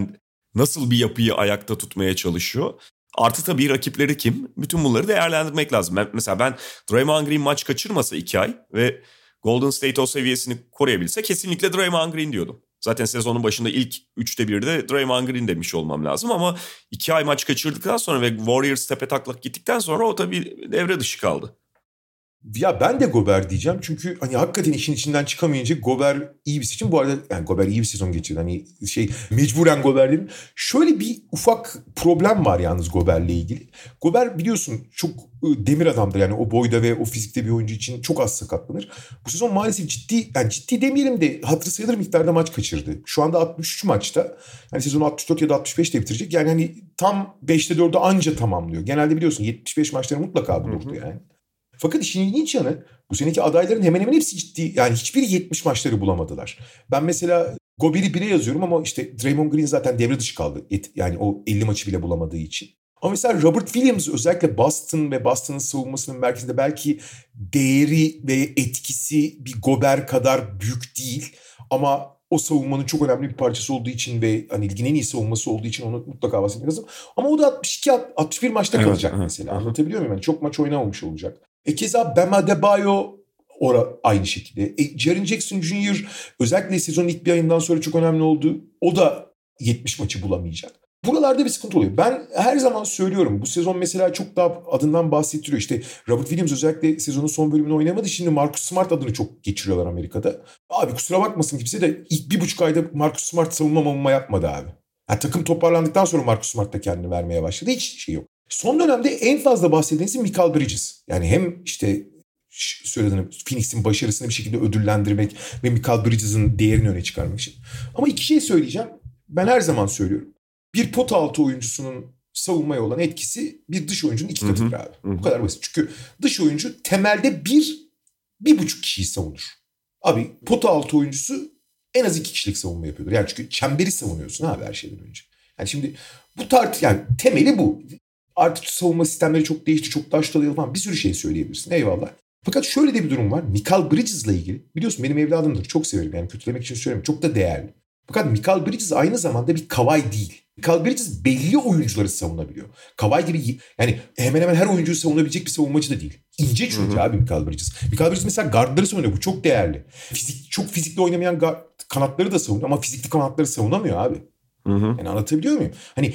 nasıl bir yapıyı ayakta tutmaya çalışıyor? Artı tabii rakipleri kim? Bütün bunları değerlendirmek lazım. Ben, mesela ben Draymond Green maç kaçırmasa iki ay ve Golden State o seviyesini koruyabilse kesinlikle Draymond Green diyordum. Zaten sezonun başında ilk üçte 1'de Draymond Green demiş olmam lazım ama iki ay maç kaçırdıktan sonra ve Warriors tepe taklak gittikten sonra o tabii devre dışı kaldı. Ya ben de Gober diyeceğim çünkü hani hakikaten işin içinden çıkamayınca Gober iyi bir seçim. Bu arada yani Gober iyi bir sezon geçirdi. Hani şey mecburen Gober dedim. Şöyle bir ufak problem var yalnız Gober'le ilgili. Gober biliyorsun çok ıı, demir adamdır yani o boyda ve o fizikte bir oyuncu için çok az sakatlanır. Bu sezon maalesef ciddi yani ciddi demeyelim de hatırı sayılır miktarda maç kaçırdı. Şu anda 63 maçta. Hani sezonu 64 ya da 65 de bitirecek. Yani hani tam 5'te 4'ü anca tamamlıyor. Genelde biliyorsun 75 maçları mutlaka bulurdu yani. Fakat işin ilginç yanı bu seneki adayların hemen hemen hepsi ciddi. Yani hiçbiri 70 maçları bulamadılar. Ben mesela Gober'i bire yazıyorum ama işte Draymond Green zaten devre dışı kaldı. Yani o 50 maçı bile bulamadığı için. Ama mesela Robert Williams özellikle Boston ve Boston'ın savunmasının merkezinde belki değeri ve etkisi bir Gober kadar büyük değil. Ama o savunmanın çok önemli bir parçası olduğu için ve hani ligin en iyi savunması olduğu için onu mutlaka bahsetmek lazım. Ama o da 62 61 maçta Evet, kalacak evet. mesela. Anlatabiliyor muyum? Yani çok maç oynamamış olacak. E keza Bam Adebayo ora aynı şekilde. E, Jaren Jackson Jr. özellikle sezonun ilk bir ayından sonra çok önemli oldu. O da 70 maçı bulamayacak. Buralarda bir sıkıntı oluyor. Ben her zaman söylüyorum bu sezon mesela çok daha adından bahsettiriyor. İşte Robert Williams özellikle sezonun son bölümünü oynamadı. Şimdi Marcus Smart adını çok geçiriyorlar Amerika'da. Abi kusura bakmasın kimse de ilk bir buçuk ayda Marcus Smart savunma mamma yapmadı abi. Ha, takım toparlandıktan sonra Marcus Smart da kendini vermeye başladı. Hiç şey yok. Son dönemde en fazla bahsedilen isim Michael Bridges. Yani hem işte söylediğim Phoenix'in başarısını bir şekilde ödüllendirmek ve Michael Bridges'in değerini öne çıkarmak için. Ama iki şey söyleyeceğim. Ben her zaman söylüyorum. Bir pot altı oyuncusunun savunmaya olan etkisi bir dış oyuncunun iki katıdır abi. hı hı. Bu kadar basit. Çünkü dış oyuncu temelde bir, bir buçuk kişiyi savunur. Abi pot altı oyuncusu en az iki kişilik savunma yapıyordur. Yani çünkü çemberi savunuyorsun abi her şeyden önce. Yani şimdi bu tart yani temeli bu. Artık savunma sistemleri çok değişti, çok taşladı falan bir sürü şey söyleyebilirsin. Eyvallah. Fakat şöyle de bir durum var. Michael Bridges'la ilgili. Biliyorsun benim evladımdır. Çok severim yani kötülemek için söylemiyorum. Çok da değerli. Fakat Michael Bridges aynı zamanda bir Kawhi değil. Michael Bridges belli oyuncuları savunabiliyor. Kawhi gibi yani hemen hemen her oyuncuyu savunabilecek bir savunmacı da değil. İnce çünkü Hı hı. abi Michael Bridges. Michael Bridges mesela guardları savunuyor. Bu çok değerli. Fizik, çok fizikli oynamayan guard- kanatları da savunuyor ama fizikli kanatları savunamıyor abi. Hı hı. Yani anlatabiliyor muyum? Hani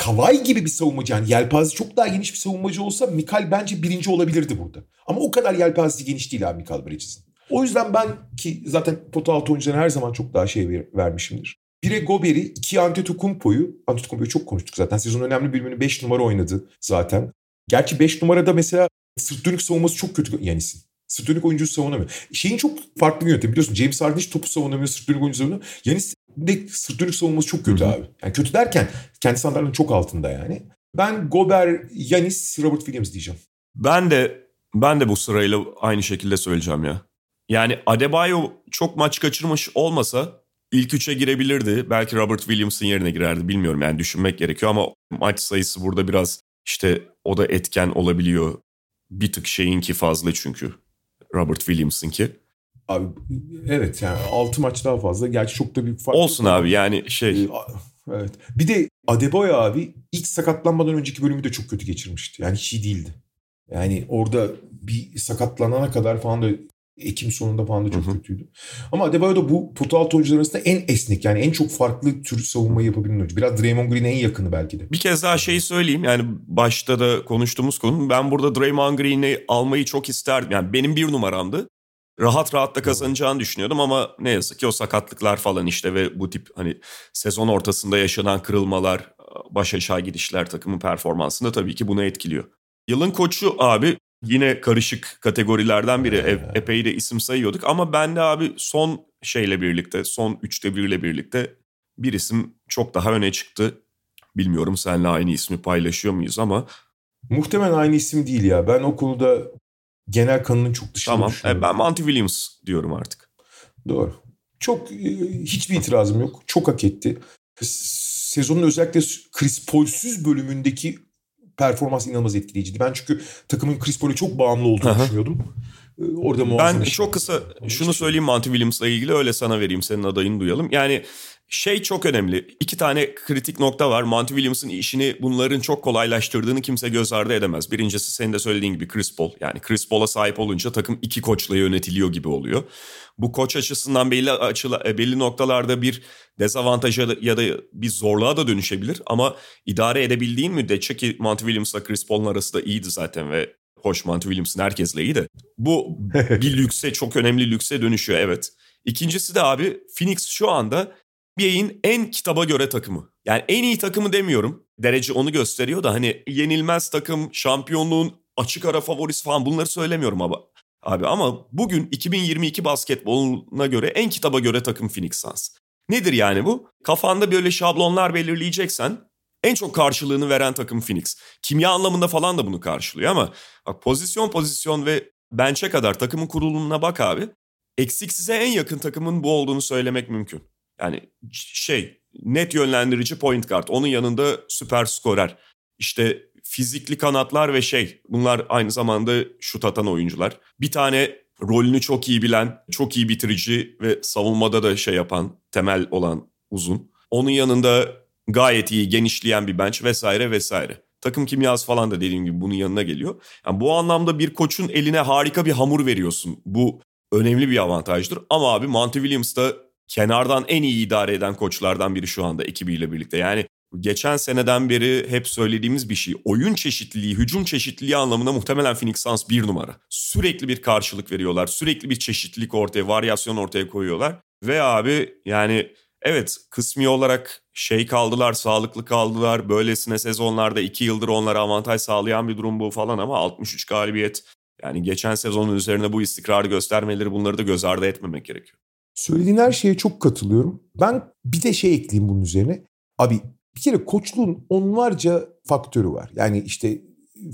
Kawhi gibi bir savunmacı yani yelpaze çok daha geniş bir savunmacı olsa Mikal bence birinci olabilirdi burada. Ama o kadar yelpazesi geniş değil abi Mikal Bridges'in. O yüzden ben ki zaten pota altı oyuncularına her zaman çok daha şey ver- vermişimdir. Bire Gober'i, iki Antetokounmpo'yu, Antetokounmpo'yu çok konuştuk zaten. Sezonun önemli bölümünü 5 numara oynadı zaten. Gerçi 5 numarada mesela sırt dönük savunması çok kötü Yanis'in. Sırt dönük oyuncuyu savunamıyor. Şeyin çok farklı bir yöntemi biliyorsun. James Harden hiç topu savunamıyor, sırt dönük oyuncu savunuyor. Yanis de sırt dönük savunması çok kötü Hı hı. abi. Yani kötü derken kendi standartlarının çok altında yani. Ben Gober, Yanis, Robert Williams diyeceğim. Ben de ben de bu sırayla aynı şekilde söyleyeceğim ya. Yani Adebayo çok maç kaçırmış olmasa ilk üçe girebilirdi. Belki Robert Williams'ın yerine girerdi bilmiyorum yani düşünmek gerekiyor ama maç sayısı burada biraz işte o da etken olabiliyor. Bir tık şeyinki fazla çünkü. Robert Williams'ınki. Abi evet yani 6 maç daha fazla. Gerçi çok da büyük fark Olsun yok abi yani şey Ee, Evet. Bir de Adebayo abi ilk sakatlanmadan önceki bölümü de çok kötü geçirmişti. Yani hiç iyi değildi. Yani orada bir sakatlanana kadar falan da Ekim sonunda falan da çok Hı hı. kötüydü. Ama Adebayo da bu pota altı oyuncular arasında en esnek yani en çok farklı tür savunma yapabilen oyuncu. Biraz Draymond Green'e en yakını belki de. Bir kez daha şeyi söyleyeyim yani başta da konuştuğumuz konu ben burada Draymond Green'i almayı çok isterdim. Yani benim bir numaramdı. Rahat rahat da kazanacağını düşünüyordum ama ne yazık ki o sakatlıklar falan işte ve bu tip hani sezon ortasında yaşanan kırılmalar, baş aşağı gidişler takımın performansında tabii ki bunu etkiliyor. Yılın koçu abi yine karışık kategorilerden biri. E- epey de isim sayıyorduk ama ben de abi son şeyle birlikte, son üçte birle birlikte bir isim çok daha öne çıktı. Bilmiyorum seninle aynı ismi paylaşıyor muyuz ama Muhtemelen aynı isim değil ya. Ben o konuda genel kanının çok dışında tamam. E, ben Monty Williams diyorum artık. Doğru. Çok e, hiçbir itirazım yok. Çok hak etti. Sezonun özellikle Chris Paul'süz bölümündeki performans inanılmaz etkileyiciydi. Ben çünkü takımın Chris Paul'e çok bağımlı olduğunu Aha. düşünüyordum. E, Orada muazzam Ben çok yaptı. kısa şunu söyleyeyim Monty Williams'la ilgili öyle sana vereyim senin adayını duyalım. Yani şey çok önemli. İki tane kritik nokta var. Monty Williams'ın işini bunların çok kolaylaştırdığını kimse göz ardı edemez. Birincisi senin de söylediğin gibi Chris Paul. Yani Chris Paul'a sahip olunca takım iki koçla yönetiliyor gibi oluyor. Bu koç açısından belli açıla, e, belli noktalarda bir dezavantaja ya da bir zorluğa da dönüşebilir. Ama idare edebildiğin müddetçe ki Monty Williams'la Chris Paul'un arası da iyiydi zaten ve hoş Monty Williams'ın herkesle iyi de. Bu bir lükse çok önemli lükse dönüşüyor evet. İkincisi de abi Phoenix şu anda NBA'in en kitaba göre takımı. Yani en iyi takımı demiyorum. Derece onu gösteriyor da hani yenilmez takım, şampiyonluğun açık ara favorisi falan bunları söylemiyorum abi. Abi ama bugün 2022 basketboluna göre en kitaba göre takım Phoenix Suns. Nedir yani bu? Kafanda böyle şablonlar belirleyeceksen en çok karşılığını veren takım Phoenix. Kimya anlamında falan da bunu karşılıyor ama bak pozisyon pozisyon ve bench'e kadar takımın kurulumuna bak abi. Eksiksize en yakın takımın bu olduğunu söylemek mümkün. Yani şey net yönlendirici point guard. Onun yanında süper skorer. İşte fizikli kanatlar ve şey bunlar aynı zamanda şut atan oyuncular. Bir tane rolünü çok iyi bilen, çok iyi bitirici ve savunmada da şey yapan, temel olan uzun. Onun yanında gayet iyi genişleyen bir bench vesaire vesaire. Takım kimyası falan da dediğim gibi bunun yanına geliyor. Yani bu anlamda bir koçun eline harika bir hamur veriyorsun. Bu önemli bir avantajdır. Ama abi Monty Williams da kenardan en iyi idare eden koçlardan biri şu anda ekibiyle birlikte. Yani geçen seneden beri hep söylediğimiz bir şey. Oyun çeşitliliği, hücum çeşitliliği anlamında muhtemelen Phoenix Suns bir numara. Sürekli bir karşılık veriyorlar. Sürekli bir çeşitlilik ortaya, varyasyon ortaya koyuyorlar. Ve abi yani evet kısmi olarak şey kaldılar, sağlıklı kaldılar. Böylesine sezonlarda iki yıldır onlara avantaj sağlayan bir durum bu falan ama 63 galibiyet. Yani geçen sezonun üzerine bu istikrarı göstermeleri bunları da göz ardı etmemek gerekiyor. Söylediğin her şeye çok katılıyorum. Ben bir de şey ekleyeyim bunun üzerine. Abi bir kere koçluğun onlarca faktörü var. Yani işte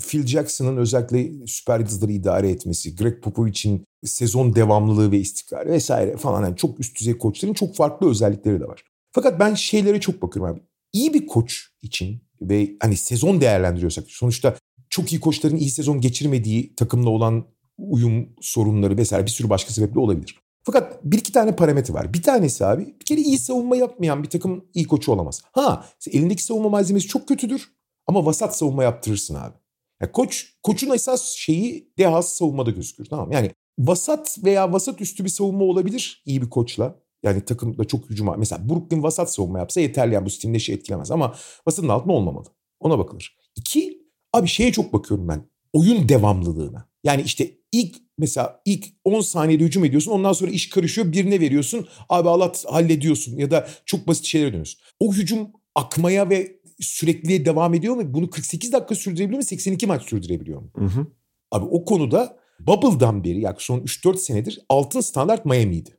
Phil Jackson'ın özellikle süper yıldızları idare etmesi, Greg Popovich'in sezon devamlılığı ve istikrarı vesaire falan. Yani çok üst düzey koçların çok farklı özellikleri de var. Fakat ben şeylere çok bakıyorum abi. İyi bir koç için ve hani sezon değerlendiriyorsak sonuçta çok iyi koçların iyi sezon geçirmediği takımla olan uyum sorunları vesaire bir sürü başka sebeple olabilir. Fakat bir iki tane parametre var. Bir tanesi abi bir kere iyi savunma yapmayan bir takım iyi koçu olamaz. Ha elindeki savunma malzemesi çok kötüdür ama vasat savunma yaptırırsın abi. Yani koç koçun esas şeyi dehası savunmada gözükür tamam Yani vasat veya vasat üstü bir savunma olabilir iyi bir koçla. Yani takımda çok hücum var. Mesela Brooklyn vasat savunma yapsa yeterli yani bu stilinde şey etkilemez ama vasatın altında olmamalı. Ona bakılır. İki, abi şeye çok bakıyorum ben. Oyun devamlılığına. Yani işte ilk mesela ilk 10 saniyede hücum ediyorsun ondan sonra iş karışıyor birine veriyorsun abi Allah hallediyorsun ya da çok basit şeylere dönüyorsun. O hücum akmaya ve sürekli devam ediyor mu? Bunu 48 dakika sürdürebiliyor mu? 82 maç sürdürebiliyor mu? Hı hı. Abi o konuda Bubble'dan beri yani son 3-4 senedir altın standart Miami'ydi.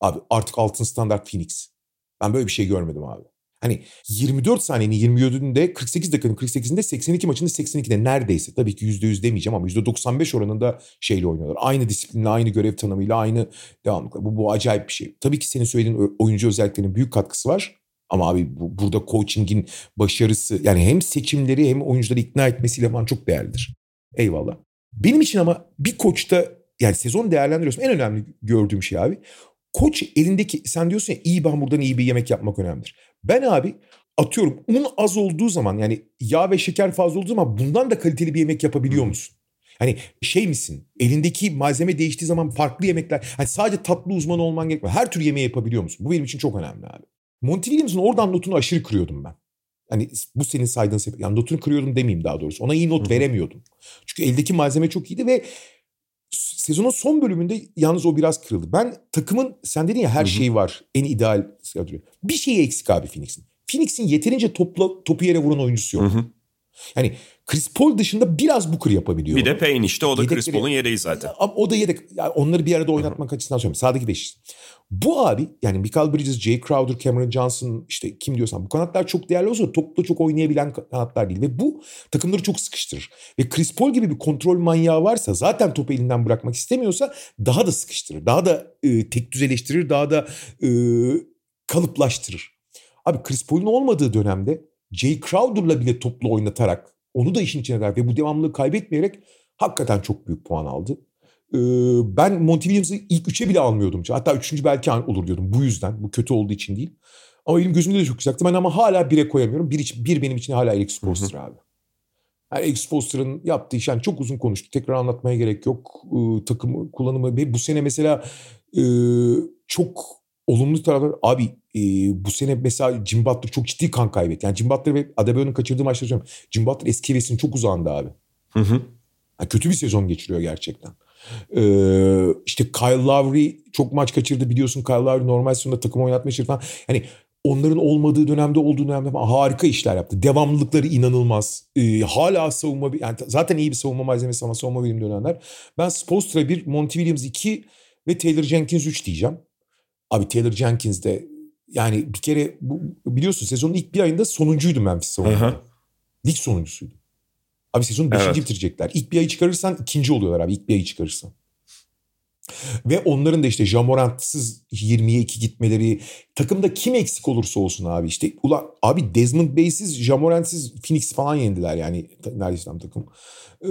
Abi artık altın standart Phoenix. Ben böyle bir şey görmedim abi. Hani 24 saniyenin 27'inde 48 dakikanın 48'inde 82 maçında 82'de neredeyse tabii ki %100 demeyeceğim ama %95 oranında şeyle oynuyorlar. Aynı disiplinle, aynı görev tanımıyla, aynı devamlıkla. Bu, bu acayip bir şey. Tabii ki senin söylediğin oyuncu özelliklerinin büyük katkısı var. Ama abi bu, burada coaching'in başarısı yani hem seçimleri hem oyuncuları ikna etmesiyle falan çok değerlidir. Eyvallah. Benim için ama bir koçta yani sezon değerlendiriyorsun en önemli gördüğüm şey abi. Koç elindeki sen diyorsun ya iyi bir hamurdan iyi bir yemek yapmak önemlidir. Ben abi atıyorum un az olduğu zaman yani yağ ve şeker fazla olduğu zaman bundan da kaliteli bir yemek yapabiliyor musun? Hani şey misin? Elindeki malzeme değiştiği zaman farklı yemekler. Hani sadece tatlı uzmanı olman gerekmiyor. Her tür yemeği yapabiliyor musun? Bu benim için çok önemli abi. Monty Williams'ın oradan notunu aşırı kırıyordum ben. Hani bu senin saydığın sebep. Yani notunu kırıyordum demeyeyim daha doğrusu. Ona iyi not veremiyordum. Çünkü eldeki malzeme çok iyiydi ve sezonun son bölümünde yalnız o biraz kırıldı. Ben takımın sen dedin ya her şeyi var. En ideal kadro. Bir şeyi eksik abi Phoenix'in. Phoenix'in yeterince topla, topu yere vuran oyuncusu yok. Hı hı. Yani Chris Paul dışında biraz Booker yapabiliyor. Bir de Payne işte o da Yedekleri, Chris Paul'un yedeği zaten. O da yedek. Yani onları bir arada oynatmak açısından söylüyorum. Sağdaki beş. Bu abi yani Michael Bridges, Jay Crowder, Cameron Johnson işte kim diyorsan bu kanatlar çok değerli olsa topla çok oynayabilen kanatlar değil. Ve bu takımları çok sıkıştırır. Ve Chris Paul gibi bir kontrol manyağı varsa zaten topu elinden bırakmak istemiyorsa daha da sıkıştırır. Daha da e, tek düzeleştirir. Daha da e, kalıplaştırır. Abi Chris Paul'un olmadığı dönemde Jay Crowder'la bile toplu oynatarak onu da işin içine ver ve bu devamlılığı kaybetmeyerek hakikaten çok büyük puan aldı. Ee, ben Monty Williams'ı ilk üçe bile almıyordum. Hatta üçüncü belki olur diyordum bu yüzden. Bu kötü olduğu için değil. Ama benim gözümde de çok güzeldi. Ben ama hala bire koyamıyorum. Bir, bir benim için hala Alex Foster abi. Yani Alex Foster'ın yaptığı iş yani çok uzun konuştuk. Tekrar anlatmaya gerek yok. Ee, takımı kullanımı. Bu sene mesela e, çok olumlu taraflar. Abi e, bu sene mesela Jim Butler çok ciddi kan kaybetti. Yani Jim Butler ve Adebayo'nun kaçırdığı maçları söylüyorum. Jim Butler eski hevesinin çok uzağında abi. Hı hı. Yani kötü bir sezon geçiriyor gerçekten. Ee, işte Kyle Lowry çok maç kaçırdı biliyorsun. Kyle Lowry normal sezonda takım oynatma işleri falan. Hani onların olmadığı dönemde olduğu dönemde harika işler yaptı. Devamlılıkları inanılmaz. Ee, hala savunma yani zaten iyi bir savunma malzemesi ama savunma bilim dönemler. Ben Spolstra 1, Monty Williams 2 ve Taylor Jenkins 3 diyeceğim. Abi Taylor Jenkins de yani bir kere bu, biliyorsun sezonun ilk bir ayında sonuncuydu Memphis savunmada. Lig sonuncusuydu. Abi sezonu 5. Evet. bitirecekler. İlk bir ayı çıkarırsan ikinci oluyorlar abi. İlk bir ayı çıkarırsan. Ve onların da işte Jamorant'sız 20'ye 2 gitmeleri takımda kim eksik olursa olsun abi işte ulan abi Desmond Bey'siz Jamorant'siz Phoenix falan yendiler yani neredeyse tam takım. Ee,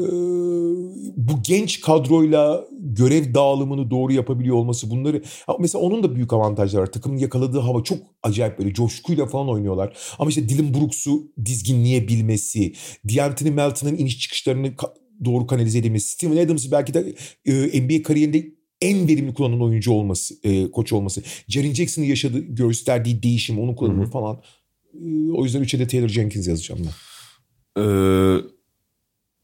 bu genç kadroyla görev dağılımını doğru yapabiliyor olması bunları. Mesela onun da büyük avantajları var. Takımın yakaladığı hava çok acayip böyle coşkuyla falan oynuyorlar. Ama işte Dylan Brooks'u dizginleyebilmesi, D'Anthony Melton'ın iniş çıkışlarını doğru kanalize edilmesi, Steven Adams'ı belki de e, NBA kariyerinde en verimli kullanan oyuncu olması, e, koç olması. Jaren Jackson'ın yaşadığı, gösterdiği değişim, onun kullanımı falan. E, o yüzden üçe de Taylor Jenkins yazacağım ben. Ee,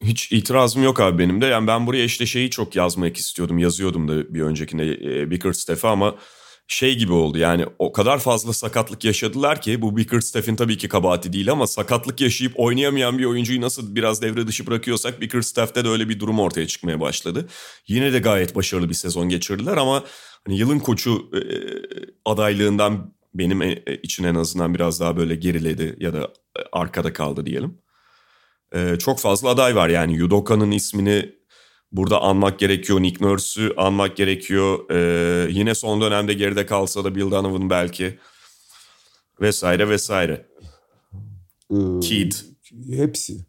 hiç itirazım yok abi benim de. Yani ben buraya işte şeyi çok yazmak istiyordum. Yazıyordum da bir öncekinde e, Bickerstaff'e ama şey gibi oldu yani o kadar fazla sakatlık yaşadılar ki bu Bickerstaff'in tabii ki kabahati değil ama sakatlık yaşayıp oynayamayan bir oyuncuyu nasıl biraz devre dışı bırakıyorsak Bickerstaff'te de öyle bir durum ortaya çıkmaya başladı. Yine de gayet başarılı bir sezon geçirdiler ama hani yılın koçu e, adaylığından benim e, için en azından biraz daha böyle geriledi ya da e, arkada kaldı diyelim. E, çok fazla aday var yani Yudoka'nın ismini burada anmak gerekiyor. Nick Nurse'ü anmak gerekiyor. Ee, yine son dönemde geride kalsa da Bill Donovan belki. Vesaire vesaire. Ee, Kid. Hepsi.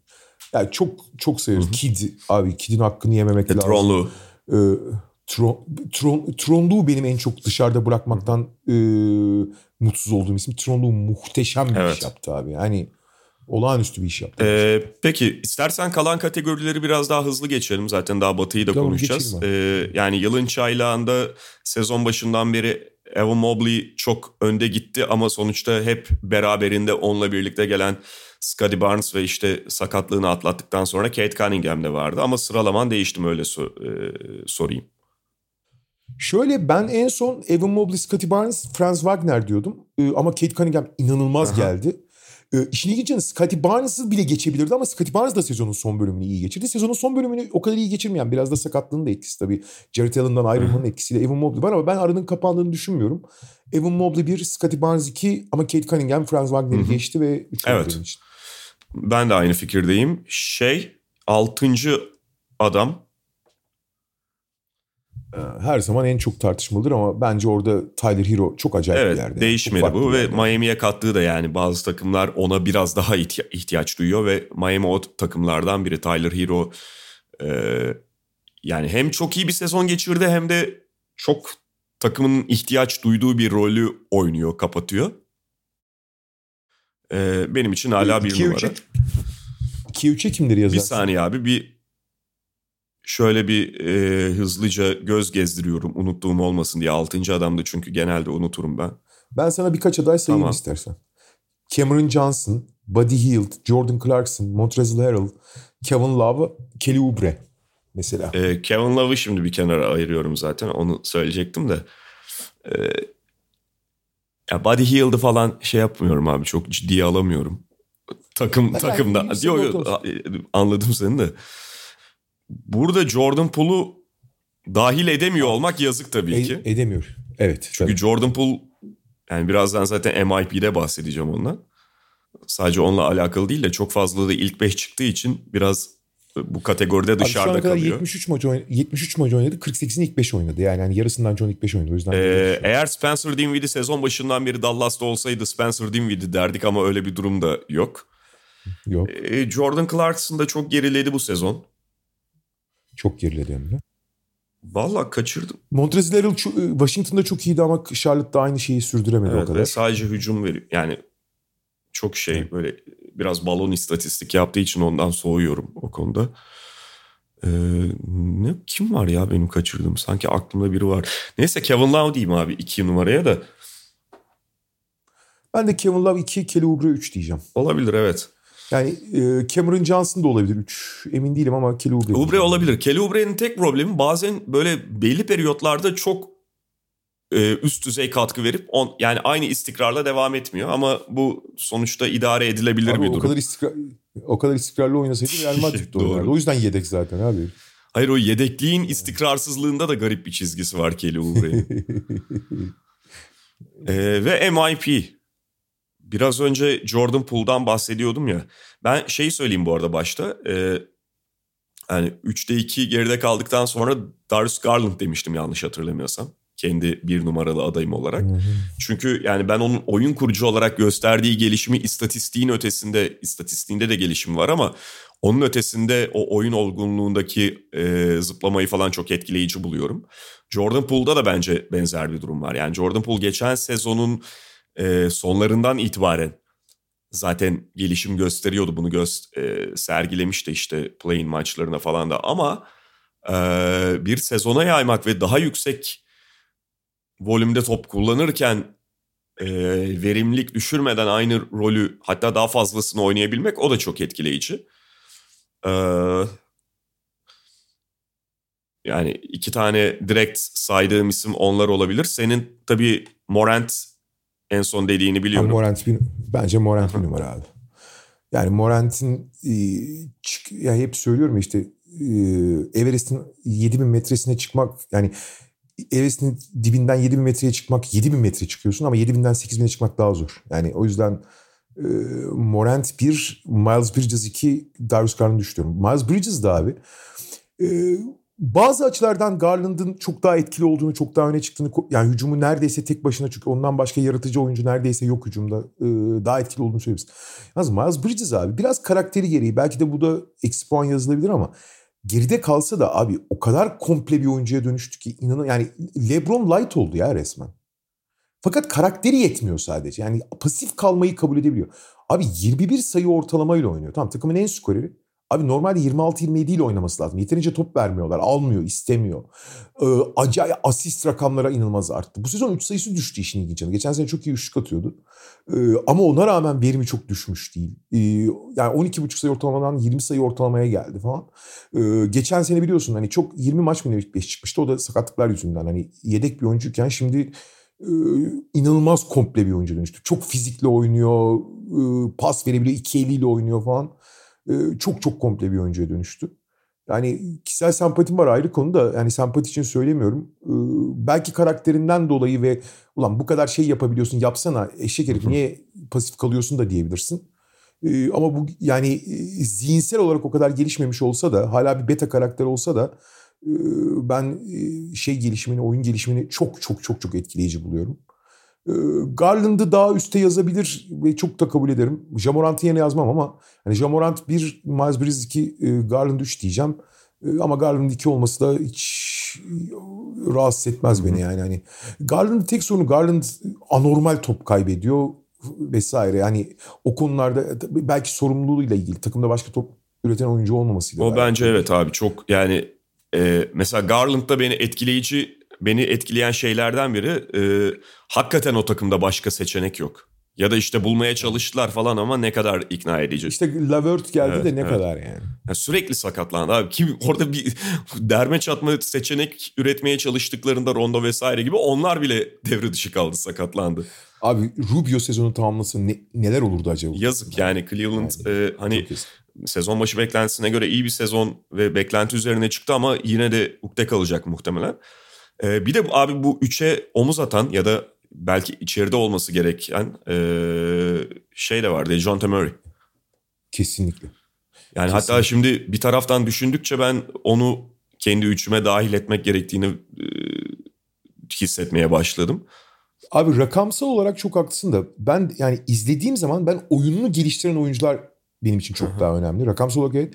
Yani çok çok severiz. Kid abi Kid'in hakkını yememek e, lazım. Tronlu. Ee, Tron, Tron, Tronlu'yu benim en çok dışarıda bırakmaktan e, mutsuz olduğum isim. Tronlu muhteşem bir evet. iş yaptı abi. Yani olağanüstü bir iş yaptı. Ee, peki istersen kalan kategorileri biraz daha hızlı geçelim. Zaten daha Batı'yı da tamam, konuşacağız. Ee, yani yılın çaylağında sezon başından beri Evan Mobley çok önde gitti ama sonuçta hep beraberinde onunla birlikte gelen Scottie Barnes ve işte sakatlığını atlattıktan sonra Kate Cunningham de vardı. Ama sıralaman değiştim öyle so- e, sorayım. Şöyle ben en son Evan Mobley, Scottie Barnes, Franz Wagner diyordum. Ee, ama Kate Cunningham inanılmaz Aha. geldi. Ee, işin ilginci Scottie Barnes'ı bile geçebilirdi ama Scottie Barnes da sezonun son bölümünü iyi geçirdi. Sezonun son bölümünü o kadar iyi geçirmeyen biraz da sakatlığının da etkisi tabii. Jared Allen'dan ayrılmanın etkisiyle Evan Mobley var ama ben aranın kapandığını düşünmüyorum. Evan Mobley 1, Scottie Barnes 2 ama Kate Cunningham Franz Wagner'i geçti ve 3 Evet. Ben de aynı fikirdeyim. Şey 6. adam her zaman en çok tartışmalıdır ama bence orada Tyler Hero çok acayip evet, bir yerde. değişmedi bu ve Miami'ye kattığı da yani bazı takımlar ona biraz daha ihtiyaç duyuyor ve Miami o takımlardan biri Tyler Hero e, yani hem çok iyi bir sezon geçirdi hem de çok takımın ihtiyaç duyduğu bir rolü oynuyor, kapatıyor. E, benim için hala bir numara. 2-3'e kimleri yazarsın? Bir saniye abi bir şöyle bir e, hızlıca göz gezdiriyorum unuttuğum olmasın diye. Altıncı adamdı çünkü genelde unuturum ben. Ben sana birkaç aday sayayım tamam. istersen. Cameron Johnson, Buddy Hield, Jordan Clarkson, Montrezl Harrell, Kevin Love, Kelly Oubre mesela. E, Kevin Love'ı şimdi bir kenara ayırıyorum zaten onu söyleyecektim de. E, ya Buddy Hield'ı falan şey yapmıyorum abi çok ciddiye alamıyorum. Takım ben takımda. Yani, Yok, anladım seni de. Burada Jordan Poole'u dahil edemiyor olmak yazık tabii e, ki. Edemiyor. Evet. Çünkü tabii. Jordan Poole yani birazdan zaten MIP'de bahsedeceğim ondan. Sadece onunla alakalı değil de çok fazla da ilk 5 çıktığı için biraz bu kategoride dışarıda Abi şu kalıyor. 73 maç, oynadı, 73 maç oynadı. 48'in ilk 5 oynadı. Yani, yani yarısından çok ilk 5 oynadı. O yüzden ee, eğer Spencer Dinwiddie sezon başından beri Dallas'ta olsaydı Spencer Dinwiddie derdik ama öyle bir durum da yok. Yok. Ee, Jordan Clarkson da çok geriledi bu sezon. Çok geriledi hem de. Valla kaçırdım. Montrezl Harrell e, Washington'da çok iyiydi ama Charlotte'da aynı şeyi sürdüremedi evet, o kadar. Ve sadece hücum veriyor. Yani çok şey evet. böyle biraz balon istatistik yaptığı için ondan soğuyorum o konuda. Ee, ne kim var ya benim kaçırdığım? Sanki aklımda biri var. Neyse Kevin Love diyeyim abi iki numaraya da. Ben de Kevin Love 2, Kelly Oubre 3 diyeceğim. Olabilir evet. Yani e, Cameron Johnson da olabilir 3. Emin değilim ama Kelly Oubre. Oubre olabilir. Kelly Oubre'nin tek problemi bazen böyle belli periyotlarda çok e, üst düzey katkı verip on, yani aynı istikrarla devam etmiyor ama bu sonuçta idare edilebilir abi, bir durum. O kadar istikrar, o kadar istikrarlı oynasaydı Real Madrid'de oynardı. O yüzden yedek zaten abi. Hayır o yedekliğin istikrarsızlığında da garip bir çizgisi var Kelly Oubre'nin. ee, ve MIP Biraz önce Jordan Poole'dan bahsediyordum ya. Ben şeyi söyleyeyim bu arada başta. E, yani 3'te 2 geride kaldıktan sonra Darius Garland demiştim yanlış hatırlamıyorsam. Kendi bir numaralı adayım olarak. Çünkü yani ben onun oyun kurucu olarak gösterdiği gelişimi istatistiğin ötesinde, istatistiğinde de gelişim var ama Onun ötesinde o oyun olgunluğundaki e, zıplamayı falan çok etkileyici buluyorum. Jordan Poole'da da bence benzer bir durum var. Yani Jordan Poole geçen sezonun e, sonlarından itibaren zaten gelişim gösteriyordu. Bunu gö- e, sergilemişti işte playing maçlarına falan da ama e, bir sezona yaymak ve daha yüksek volümde top kullanırken e, verimlilik düşürmeden aynı rolü hatta daha fazlasını oynayabilmek o da çok etkileyici. E, yani iki tane direkt saydığım isim onlar olabilir. Senin tabii Morant en son dediğini biliyorum. Ama Morant bir, bence Morant bir numara abi. Yani Morant'in e, ya hep söylüyorum işte e, Everest'in 7000 metresine çıkmak yani Everest'in dibinden 7000 metreye çıkmak 7000 metre çıkıyorsun ama 7000'den 8000'e çıkmak daha zor. Yani o yüzden e, Morant 1, Miles Bridges 2, Darius Garland düşünüyorum. Miles Bridges da abi e, bazı açılardan Garland'ın çok daha etkili olduğunu, çok daha öne çıktığını, yani hücumu neredeyse tek başına çünkü ondan başka yaratıcı oyuncu neredeyse yok hücumda. E, daha etkili olduğunu söyleyebiliriz. Yalnız Miles Bridges abi biraz karakteri gereği belki de bu da eksi puan yazılabilir ama geride kalsa da abi o kadar komple bir oyuncuya dönüştü ki inanın yani LeBron light oldu ya resmen. Fakat karakteri yetmiyor sadece. Yani pasif kalmayı kabul edebiliyor. Abi 21 sayı ortalamayla oynuyor. Tamam takımın en skoreri. Abi normalde 26-27 ile oynaması lazım. Yeterince top vermiyorlar. Almıyor, istemiyor. Ee, acayip asist rakamlara inanılmaz arttı. Bu sezon 3 sayısı düştü işin ilginç yanı. Geçen sene çok iyi üçlük atıyordu. Ee, ama ona rağmen verimi çok düşmüş değil. Ee, yani 12,5 sayı ortalamadan 20 sayı ortalamaya geldi falan. Ee, geçen sene biliyorsun hani çok 20 maç mı ne çıkmıştı. O da sakatlıklar yüzünden. Hani yedek bir oyuncuyken şimdi e, inanılmaz komple bir oyuncu dönüştü. Çok fizikli oynuyor. E, pas verebiliyor. iki eliyle oynuyor falan çok çok komple bir oyuncuya dönüştü. Yani kişisel sempatim var ayrı konuda. Yani sempati için söylemiyorum. belki karakterinden dolayı ve ulan bu kadar şey yapabiliyorsun yapsana eşek herif niye pasif kalıyorsun da diyebilirsin. ama bu yani zihinsel olarak o kadar gelişmemiş olsa da hala bir beta karakter olsa da ben şey gelişimini, oyun gelişimini çok çok çok çok etkileyici buluyorum. Garland'ı daha üste yazabilir ve çok da kabul ederim. Jamorant'ı yine yazmam ama hani Jamorant 1, Miles Bridges 2, e, Garland 3 diyeceğim. Ama Garland 2 olması da hiç rahatsız etmez beni yani. Hani Garland'ın tek sorunu Garland anormal top kaybediyor vesaire. Yani o konularda belki sorumluluğuyla ilgili takımda başka top üreten oyuncu olmamasıyla. O bence evet abi çok yani e, mesela Garland'da beni etkileyici beni etkileyen şeylerden biri e, hakikaten o takımda başka seçenek yok. Ya da işte bulmaya çalıştılar falan ama ne kadar ikna edici. İşte Lavert geldi evet, de ne evet. kadar yani. yani. Sürekli sakatlandı abi. Kim orada bir derme çatma seçenek üretmeye çalıştıklarında Rondo vesaire gibi onlar bile devre dışı kaldı sakatlandı. Abi Rubio sezonu tamamlasa ne, neler olurdu acaba? Yazık yani Cleveland yani, e, hani sezon başı beklentisine göre iyi bir sezon ve beklenti üzerine çıktı ama yine de ukde kalacak muhtemelen. Ee, bir de abi bu üçe omuz atan ya da belki içeride olması gereken e, şey de var. Dejounte Murray. Kesinlikle. Yani Kesinlikle. hatta şimdi bir taraftan düşündükçe ben onu kendi üçüme dahil etmek gerektiğini e, hissetmeye başladım. Abi rakamsal olarak çok haklısın da ben yani izlediğim zaman ben oyununu geliştiren oyuncular benim için çok daha önemli. Rakamsal olarak evet.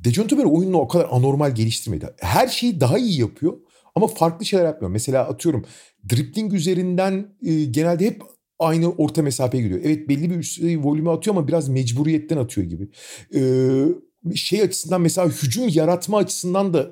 Dejounte Murray oyununu o kadar anormal geliştirmedi. Her şeyi daha iyi yapıyor ama farklı şeyler yapmıyor. Mesela atıyorum dribbling üzerinden e, genelde hep aynı orta mesafeye gidiyor. Evet belli bir üst volümü atıyor ama biraz mecburiyetten atıyor gibi. Ee, şey açısından mesela hücum yaratma açısından da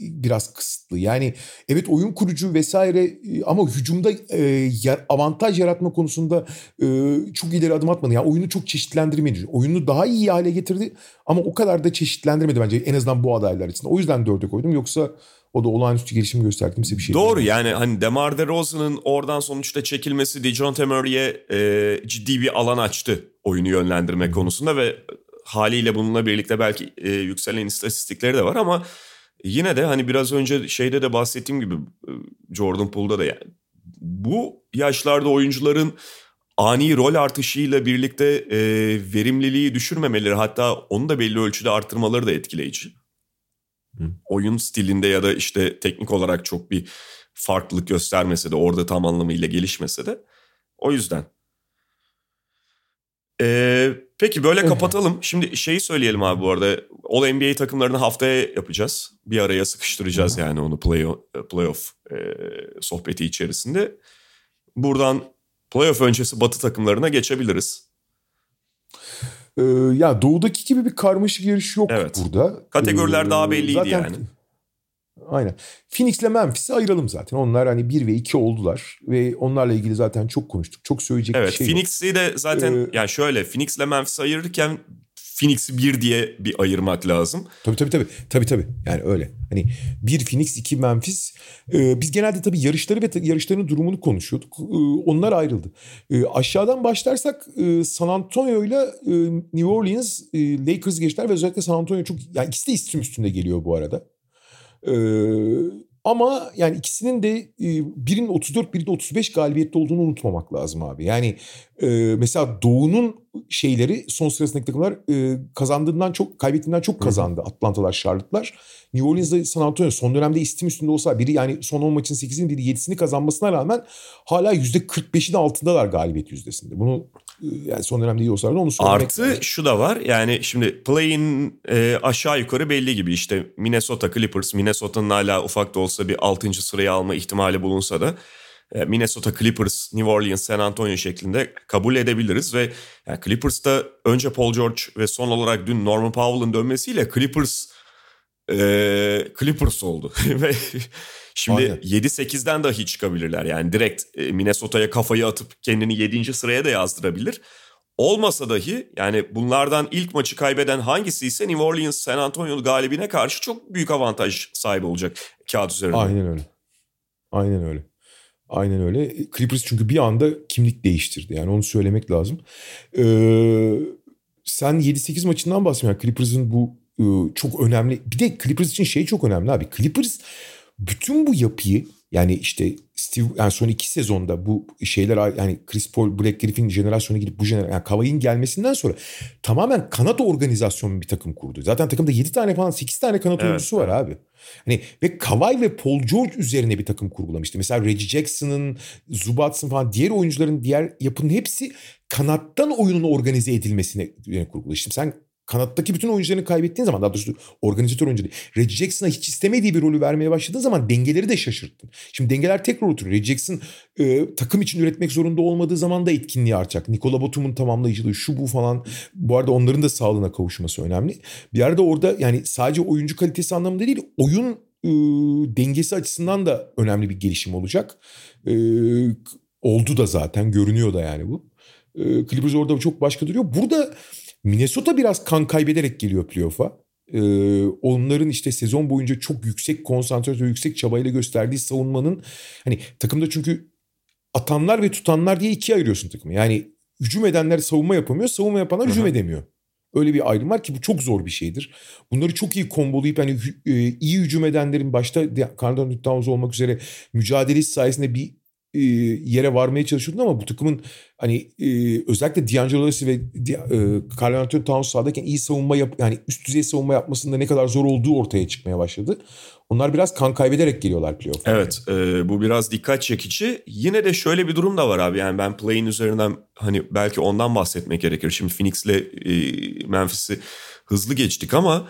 biraz kısıtlı. Yani evet oyun kurucu vesaire e, ama hücumda e, avantaj yaratma konusunda e, çok ileri adım atmadı. Yani oyunu çok çeşitlendirmedi. Oyunu daha iyi hale getirdi ama o kadar da çeşitlendirmedi bence en azından bu adaylar için. O yüzden dörde koydum. Yoksa o da olağanüstü gelişim gösterdi. Kimse bir şey Doğru değil. yani hani DeMar DeRozan'ın oradan sonuçta çekilmesi DeJounte Murray'e e, ciddi bir alan açtı oyunu yönlendirme hmm. konusunda ve haliyle bununla birlikte belki e, yükselen istatistikleri de var ama yine de hani biraz önce şeyde de bahsettiğim gibi e, Jordan Poole'da da yani bu yaşlarda oyuncuların ani rol artışıyla birlikte e, verimliliği düşürmemeleri hatta onu da belli ölçüde artırmaları da etkileyici. Oyun stilinde ya da işte teknik olarak çok bir farklılık göstermese de orada tam anlamıyla gelişmese de o yüzden. Ee, Peki böyle kapatalım. Şimdi şeyi söyleyelim abi bu arada. All NBA takımlarını haftaya yapacağız. Bir araya sıkıştıracağız yani onu play, playoff e, sohbeti içerisinde. Buradan playoff öncesi batı takımlarına geçebiliriz. Ee, ya doğudaki gibi bir karmaşık yarış yok Evet. burada. Kategoriler Ee, daha belliydi zaten- yani. Aynen. Phoenix'le Memphis'i ayıralım zaten. Onlar hani 1 ve 2 oldular. Ve onlarla ilgili zaten çok konuştuk. Çok söyleyecek Evet bir şey yok. Phoenix'i de zaten Ee, yani şöyle Phoenix'le Memphis'i ayırırken Phoenix'i bir diye bir ayırmak lazım. Tabii tabii tabii. Tabii tabii. Yani öyle. Hani bir Phoenix, iki Memphis. Ee, biz genelde tabii yarışları ve yarışların durumunu konuşuyorduk. Ee, onlar ayrıldı. Ee, aşağıdan başlarsak e, San Antonio ile e, New Orleans e, Lakers geçtiler ve özellikle San Antonio çok yani ikisi de istim üstünde geliyor bu arada. Ee, ama yani ikisinin de e, birinin 34 biri de 35 galibiyette olduğunu unutmamak lazım abi. Yani e, mesela Doğu'nun şeyleri son sırasındaki takımlar e, kazandığından çok kaybettiğinden çok kazandı. Atlanta'lar, Charlotte'lar. New Orleans'da San Antonio son dönemde istim üstünde olsa biri yani son 10 maçın 8'ini biri 7'sini kazanmasına rağmen hala %45'in altındalar galibiyet yüzdesinde. Bunu yani son dönemde iyi olsalar da onu söylemek Artı lazım. şu da var yani şimdi play'in e, aşağı yukarı belli gibi işte Minnesota Clippers Minnesota'nın hala ufak da olsa bir 6. sırayı alma ihtimali bulunsa da e, Minnesota Clippers, New Orleans, San Antonio şeklinde kabul edebiliriz ve yani Clippers'ta önce Paul George ve son olarak dün Norman Powell'ın dönmesiyle Clippers e, Clippers oldu ve şimdi Aynen. 7-8'den dahi çıkabilirler yani direkt e, Minnesota'ya kafayı atıp kendini 7. sıraya da yazdırabilir. Olmasa dahi yani bunlardan ilk maçı kaybeden hangisi ise New Orleans San Antonio galibine karşı çok büyük avantaj sahibi olacak kağıt üzerinde. Aynen öyle. Aynen öyle. Aynen öyle. Clippers çünkü bir anda kimlik değiştirdi. Yani onu söylemek lazım. Ee, sen 7-8 maçından bahsediyorsun. Yani Clippers'ın bu e, çok önemli. Bir de Clippers için şey çok önemli abi. Clippers bütün bu yapıyı yani işte Steve yani son iki sezonda bu şeyler yani Chris Paul, Black Griffin jenerasyonu gidip bu jenerasyon yani Kavai'nin gelmesinden sonra tamamen kanat organizasyonu bir takım kurdu. Zaten takımda 7 tane falan 8 tane kanat Evet, oyuncusu var abi. Hani ve Kawhi ve Paul George üzerine bir takım kurgulamıştı. Mesela Reggie Jackson'ın, Zubats'ın falan diğer oyuncuların diğer yapının hepsi kanattan oyunun organize edilmesine kurguladı. Şimdi sen kanattaki bütün oyuncularını kaybettiğin zaman daha doğrusu organizatör oyuncu değil. Reggie Jackson'a hiç istemediği bir rolü vermeye başladığın zaman dengeleri de şaşırttın. Şimdi dengeler tekrar oturuyor. Reggie Jackson e, takım için üretmek zorunda olmadığı zaman da etkinliği artacak. Nikola Batum'un tamamlayıcılığı şu bu falan. Bu arada onların da sağlığına kavuşması önemli. Bir yerde orada yani sadece oyuncu kalitesi anlamında değil oyun e, dengesi açısından da önemli bir gelişim olacak. E, oldu da zaten görünüyor da yani bu. E, Clippers orada çok başka duruyor. Burada Minnesota biraz kan kaybederek geliyor playoff'a. Ee, onların işte sezon boyunca çok yüksek konsantrasyon, yüksek çabayla gösterdiği savunmanın hani takımda çünkü atanlar ve tutanlar diye ikiye ayırıyorsun takımı. Yani hücum edenler savunma yapamıyor, savunma yapanlar hücum edemiyor. Öyle bir ayrım var ki bu çok zor bir şeydir. Bunları çok iyi kombolayıp hani hü- e, iyi hücum edenlerin başta Carl Anthony Towns olmak üzere mücadelesi sayesinde bir e, yere varmaya çalışıyordun ama bu takımın hani e, özellikle D'Angelo Russell ve Di- e, Carl Anthony Towns sahadayken iyi savunma yap yani üst düzey savunma yapmasında ne kadar zor olduğu ortaya çıkmaya başladı. Onlar biraz kan kaybederek geliyorlar playoff'a. Evet e, bu biraz dikkat çekici. Yine de şöyle bir durum da var abi. Yani ben play'in üzerinden hani belki ondan bahsetmek gerekir. Şimdi Phoenix'le e, Memphis'i hızlı geçtik ama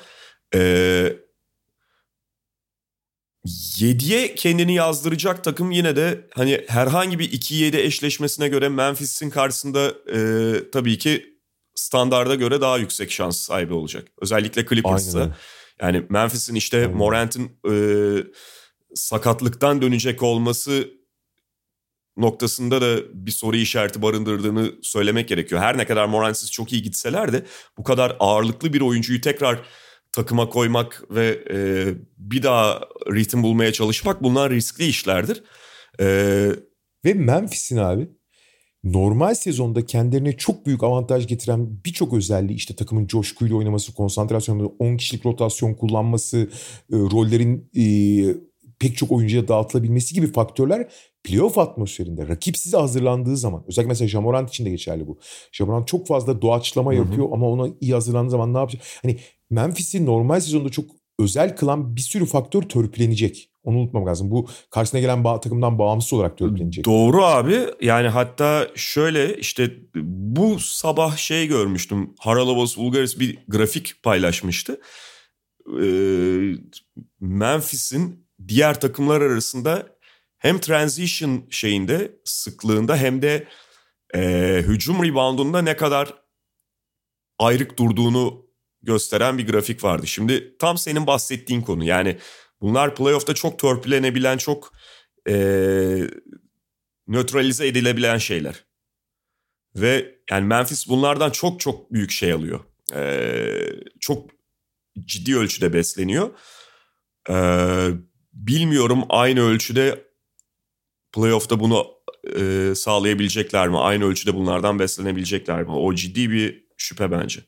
e, 7'ye kendini yazdıracak takım yine de hani herhangi bir 2-7 eşleşmesine göre Memphis'in karşısında e, tabii ki standarda göre daha yüksek şans sahibi olacak. Özellikle Clippers'ta. Yani Memphis'in işte Aynen. Morant'ın e, sakatlıktan dönecek olması noktasında da bir soru işareti barındırdığını söylemek gerekiyor. Her ne kadar Morant'siz çok iyi gitseler de bu kadar ağırlıklı bir oyuncuyu tekrar takıma koymak ve e, bir daha ritim bulmaya çalışmak bunlar riskli işlerdir. E, Ve Memphis'in abi normal sezonda kendilerine çok büyük avantaj getiren birçok özelliği işte takımın coşkuyla oynaması, konsantrasyonu, 10 kişilik rotasyon kullanması, e, rollerin e, pek çok oyuncuya dağıtılabilmesi gibi faktörler playoff atmosferinde rakip size hazırlandığı zaman özellikle mesela Jamorant için de geçerli bu. Jamorant çok fazla doğaçlama yapıyor ama ona iyi hazırlandığı zaman ne yapacak? Hani Memphis'i normal sezonda çok özel kılan bir sürü faktör törpülenecek. Onu unutmam lazım. Bu karşısına gelen bağ, takımdan bağımsız olarak dörtlenecek. Doğru abi. Yani hatta şöyle işte bu sabah şey görmüştüm. Haralabos Ulgaris bir grafik paylaşmıştı. Ee, Memphis'in diğer takımlar arasında hem transition şeyinde sıklığında hem de e, hücum reboundunda ne kadar ayrık durduğunu gösteren bir grafik vardı. Şimdi tam senin bahsettiğin konu yani bunlar playoff'ta çok törpülenebilen çok e, nötralize edilebilen şeyler. Ve yani Memphis bunlardan çok çok büyük şey alıyor. E, çok ciddi ölçüde besleniyor. E, bilmiyorum aynı ölçüde playoff'ta bunu e, sağlayabilecekler mi? Aynı ölçüde bunlardan beslenebilecekler mi? O ciddi bir şüphe bence.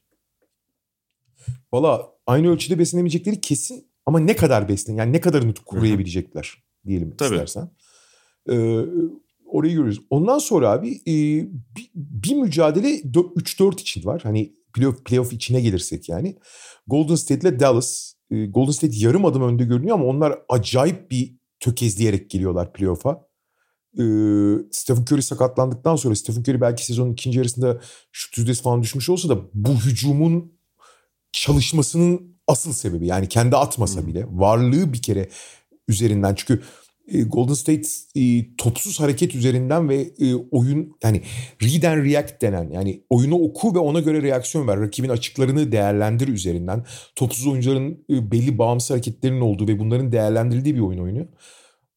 Valla aynı ölçüde beslenemeyecekleri kesin ama ne kadar beslen yani ne kadarını koruyabilecekler diyelim Tabii. istersen. Ee, orayı görüyoruz. Ondan sonra abi e, bir, bir mücadele 3-4 için var. Hani playoff, playoff içine gelirsek yani. Golden State ile Dallas. E, Golden State yarım adım önde görünüyor ama onlar acayip bir tökezleyerek geliyorlar playoff'a. E, Stephen Curry sakatlandıktan sonra Stephen Curry belki sezonun ikinci yarısında şut yüzdesi falan düşmüş olsa da bu hücumun çalışmasının asıl sebebi yani kendi atmasa bile varlığı bir kere üzerinden çünkü e, Golden State e, topsuz hareket üzerinden ve e, oyun yani read and react denen yani oyunu oku ve ona göre reaksiyon ver. Rakibin açıklarını değerlendir üzerinden. Topsuz oyuncuların belli bağımsız hareketlerinin olduğu ve bunların değerlendirildiği bir oyun oyunu.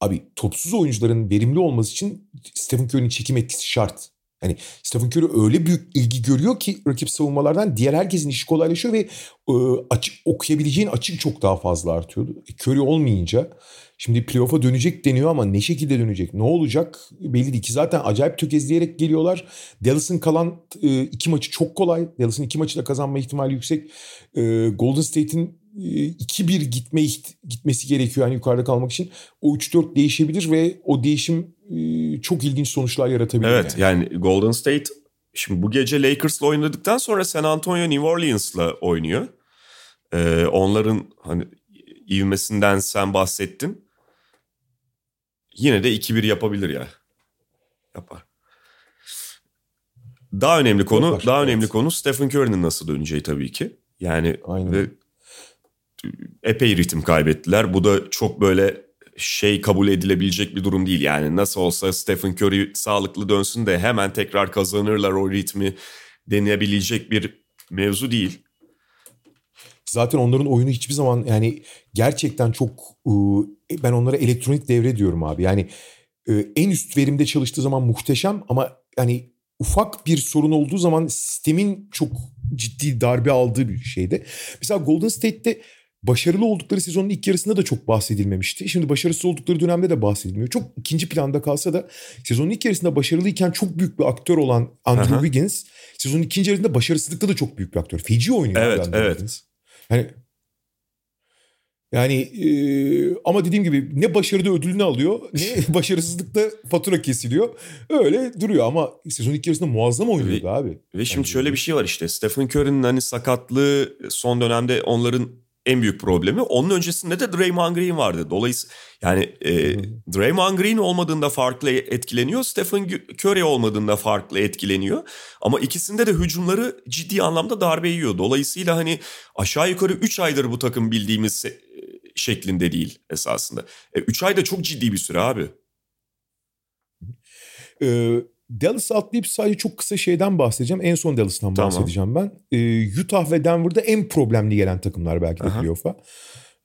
Abi topsuz oyuncuların verimli olması için Stephen Curry'nin çekim etkisi şart. Yani Stephen Curry öyle büyük ilgi görüyor ki rakip savunmalardan diğer herkesin işi kolaylaşıyor ve e, açık okuyabileceğin açık çok daha fazla artıyordu. E, Curry olmayınca şimdi playoff'a dönecek deniyor ama ne şekilde dönecek? Ne olacak? Belli değil ki zaten acayip tökezleyerek geliyorlar. Dallas'ın kalan e, iki maçı çok kolay. Dallas'ın iki maçı da kazanma ihtimali yüksek. E, Golden State'in 2-1 gitme gitmesi gerekiyor yani yukarıda kalmak için. O 3-4 değişebilir ve o değişim e, çok ilginç sonuçlar yaratabilir. Evet yani, yani Golden State şimdi bu gece Lakers'la oynadıktan sonra San Antonio New Orleans'la oynuyor. Ee, onların hani ivmesinden sen bahsettin. Yine de 2-1 yapabilir ya. Yapar. Daha önemli konu, Yapar, daha evet. önemli konu Stephen Curry'nin nasıl döneceği tabii ki. Yani Aynen. ve epey ritim kaybettiler. Bu da çok böyle şey kabul edilebilecek bir durum değil. Yani nasıl olsa Stephen Curry sağlıklı dönsün de hemen tekrar kazanırlar o ritmi deneyebilecek bir mevzu değil. Zaten onların oyunu hiçbir zaman yani gerçekten çok ben onlara elektronik devre diyorum abi. Yani en üst verimde çalıştığı zaman muhteşem ama yani ufak bir sorun olduğu zaman sistemin çok ciddi darbe aldığı bir şeydi. Mesela Golden State'te başarılı oldukları sezonun ilk yarısında da çok bahsedilmemişti. Şimdi başarısız oldukları dönemde de bahsedilmiyor. Çok ikinci planda kalsa da sezonun ilk yarısında başarılıyken çok büyük bir aktör olan Andrew Aha. Wiggins sezonun ikinci yarısında başarısızlıkta da çok büyük bir aktör. Feci oynuyor. Evet, Andrew evet. Wiggins. Yani yani e, ama dediğim gibi ne başarıda ödülünü alıyor ne başarısızlıkta fatura kesiliyor. Öyle duruyor ama sezon ilk yarısında muazzam oynuyordu ve, abi. Ve şimdi yani, şöyle bir şey var işte Stephen Curry'nin hani sakatlığı son dönemde onların en büyük problemi. Onun öncesinde de Draymond Green vardı. Dolayısıyla yani e, Draymond Green olmadığında farklı etkileniyor. Stephen Curry olmadığında farklı etkileniyor. Ama ikisinde de hücumları ciddi anlamda darbe yiyor. Dolayısıyla hani aşağı yukarı 3 aydır bu takım bildiğimiz e, şeklinde değil esasında. 3 e, ay da çok ciddi bir süre abi. Ee, Dallas atlayıp sadece çok kısa şeyden bahsedeceğim. En son Dallas'tan tamam. bahsedeceğim ben. Ee, Utah ve Denver'da en problemli gelen takımlar belki de playoff'a.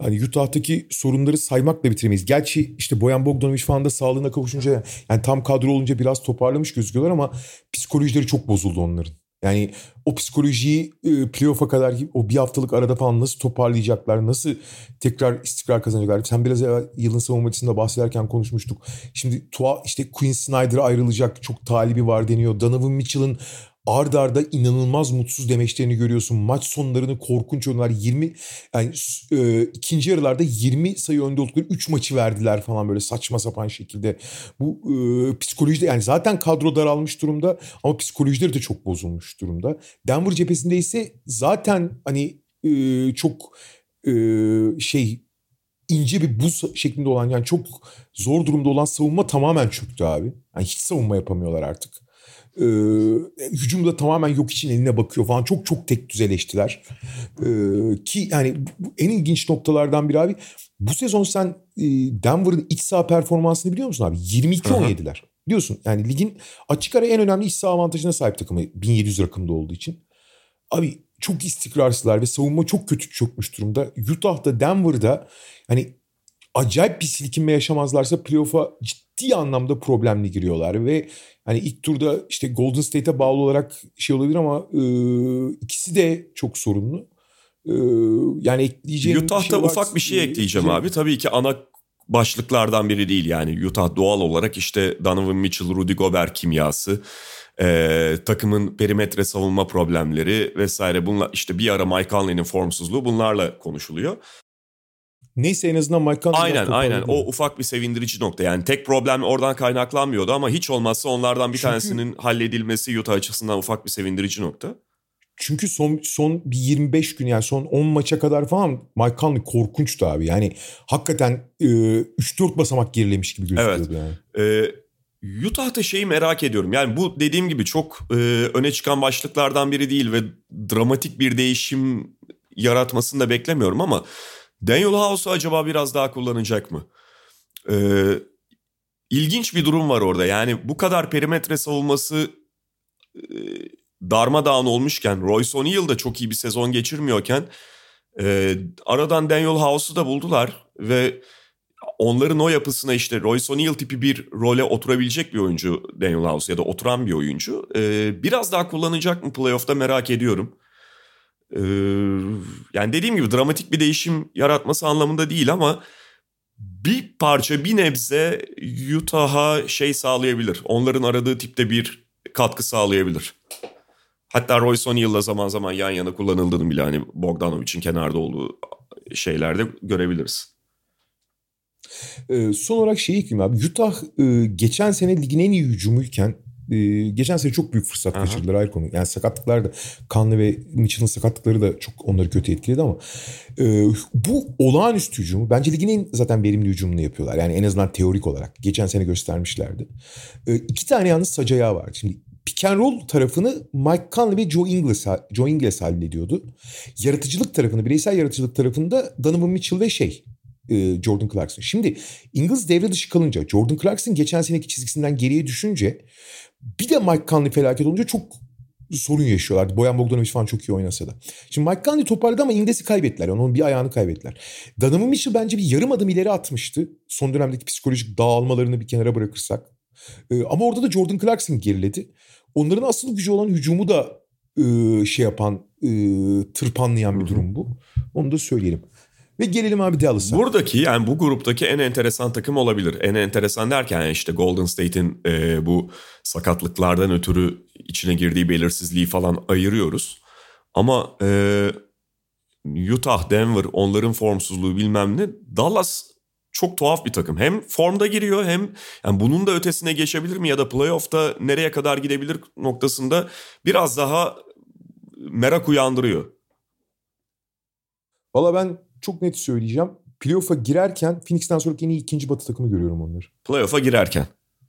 Hani Utah'taki sorunları saymakla bitiremeyiz. Gerçi işte Boyan Bogdanovic falan da sağlığına kavuşunca yani tam kadro olunca biraz toparlamış gözüküyorlar ama psikolojileri çok bozuldu onların. Yani o psikolojiyi e, playoff'a kadar o bir haftalık arada falan nasıl toparlayacaklar, nasıl tekrar istikrar kazanacaklar. Sen biraz evvel yılın savunmacısında bahsederken konuşmuştuk. Şimdi Tua işte Quinn Snyder ayrılacak, çok talibi var deniyor. Donovan Mitchell'ın ard arda inanılmaz mutsuz demeçlerini görüyorsun. Maç sonlarını korkunç oynuyorlar. 20 yani e, ikinci yarılarda 20 sayı önde oldukları 3 maçı verdiler falan böyle saçma sapan şekilde. Bu e, psikolojide yani zaten kadro daralmış durumda ama psikolojileri de çok bozulmuş durumda. Denver cephesinde ise zaten hani e, çok e, şey ince bir buz şeklinde olan yani çok zor durumda olan savunma tamamen çöktü abi. Yani hiç savunma yapamıyorlar artık. Ee, hücumda tamamen yok için eline bakıyor falan. Çok çok tek düzeleştiler. Ee, ki yani en ilginç noktalardan biri abi. Bu sezon sen e, Denver'ın iç saha performansını biliyor musun abi? 22-17'ler. Biliyorsun yani ligin açık ara en önemli iç saha avantajına sahip takımı 1700 rakımda olduğu için. Abi çok istikrarsızlar ve savunma çok kötü çökmüş durumda. Utah'da, Denver'da hani acayip bir silkinme yaşamazlarsa playoff'a ciddi anlamda problemli giriyorlar ve hani ilk turda işte Golden State'e bağlı olarak şey olabilir ama e, ikisi de çok sorunlu. E, yani ekleyeceğim Utah'ta şey ufak bir şey ekleyeceğim şey... abi. Tabii ki ana başlıklardan biri değil yani Utah doğal olarak işte Donovan Mitchell, Rudy Gobert kimyası, e, takımın perimetre savunma problemleri vesaire bunlar işte bir ara Mike Conley'nin formsuzluğu bunlarla konuşuluyor. Neyse en azından Mike Conley Aynen aynen o ufak bir sevindirici nokta. Yani tek problem oradan kaynaklanmıyordu ama hiç olmazsa onlardan bir Çünkü... tanesinin halledilmesi Utah açısından ufak bir sevindirici nokta. Çünkü son son bir 25 gün yani son 10 maça kadar falan Mike Conley korkunçtu abi. Yani hakikaten e, 3-4 basamak gerilemiş gibi gözüküyordu evet. yani. Ee, Utah'ta şeyi merak ediyorum. Yani bu dediğim gibi çok e, öne çıkan başlıklardan biri değil ve dramatik bir değişim yaratmasını da beklemiyorum ama Daniel House'u acaba biraz daha kullanacak mı? Ee, ilginç bir durum var orada. Yani bu kadar perimetre savunması e, darmadağın olmuşken, Royce O'Neal da çok iyi bir sezon geçirmiyorken e, aradan Daniel House'u da buldular ve onların o yapısına işte Royce O'Neal tipi bir role oturabilecek bir oyuncu Daniel House ya da oturan bir oyuncu. E, biraz daha kullanacak mı playoff'ta merak ediyorum. Ee, yani dediğim gibi dramatik bir değişim yaratması anlamında değil ama bir parça bir nebze Utah'a şey sağlayabilir. Onların aradığı tipte bir katkı sağlayabilir. Hatta Royce O'Neal'la zaman zaman yan yana kullanıldığını bile hani Bogdanovic'in kenarda olduğu şeylerde görebiliriz. Ee, son olarak şeyi ekleyeyim abi. Utah e, geçen sene ligin en iyi hücumuyken e, geçen sene çok büyük fırsat Aha. kaçırdılar ayrı konu. Yani sakatlıklar da Kanlı ve Mitchell'ın sakatlıkları da çok onları kötü etkiledi ama e, bu olağanüstü hücumu bence ligin en zaten verimli hücumunu yapıyorlar. Yani en azından teorik olarak. Geçen sene göstermişlerdi. E, iki tane yalnız sac ayağı vardı. Şimdi pick and roll tarafını Mike Conley ve Joe Ingles, Joe Ingles hallediyordu. Yaratıcılık tarafını, bireysel yaratıcılık tarafında Donovan Mitchell ve şey e, Jordan Clarkson. Şimdi Ingles devre dışı kalınca Jordan Clarkson geçen seneki çizgisinden geriye düşünce bir de Mike Conley felaket olunca çok sorun yaşıyorlardı. Boyan Bogdanovic falan çok iyi oynasa da. Şimdi Mike Conley toparladı ama Ingles'i kaybettiler. Yani onun bir ayağını kaybettiler. Donovan Mitchell bence bir yarım adım ileri atmıştı. Son dönemdeki psikolojik dağılmalarını bir kenara bırakırsak. Ee, ama orada da Jordan Clarkson geriledi. Onların asıl gücü olan hücumu da e, şey yapan, e, tırpanlayan bir durum bu. Onu da söyleyelim. Ve gelelim abi Dallas'a. Buradaki yani bu gruptaki en enteresan takım olabilir. En enteresan derken işte Golden State'in e, bu sakatlıklardan ötürü içine girdiği belirsizliği falan ayırıyoruz. Ama e, Utah, Denver onların formsuzluğu bilmem ne. Dallas çok tuhaf bir takım. Hem formda giriyor hem yani bunun da ötesine geçebilir mi ya da playoff'ta nereye kadar gidebilir noktasında biraz daha merak uyandırıyor. Valla ben çok net söyleyeceğim. Playoff'a girerken Phoenix'ten sonra en iyi ikinci batı takımı görüyorum onları. Playoff'a girerken.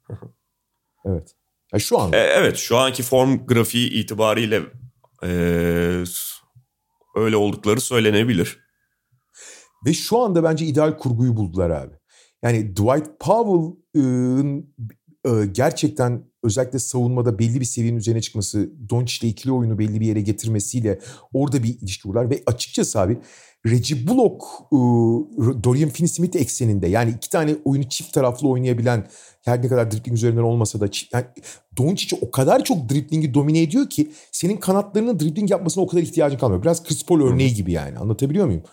evet. Ya şu an. E, evet şu anki form grafiği itibariyle e, öyle oldukları söylenebilir. Ve şu anda bence ideal kurguyu buldular abi. Yani Dwight Powell'ın e, gerçekten özellikle savunmada belli bir seviyenin üzerine çıkması, Doncic ile ikili oyunu belli bir yere getirmesiyle orada bir ilişki kurdular. Ve açıkçası abi Reggie Bullock, e, Dorian Finney-Smith ekseninde yani iki tane oyunu çift taraflı oynayabilen her ne kadar dribbling üzerinden olmasa da yani Doncic o kadar çok dribblingi domine ediyor ki senin kanatlarının dribbling yapmasına o kadar ihtiyacın kalmıyor. Biraz Chris Paul örneği gibi yani anlatabiliyor muyum?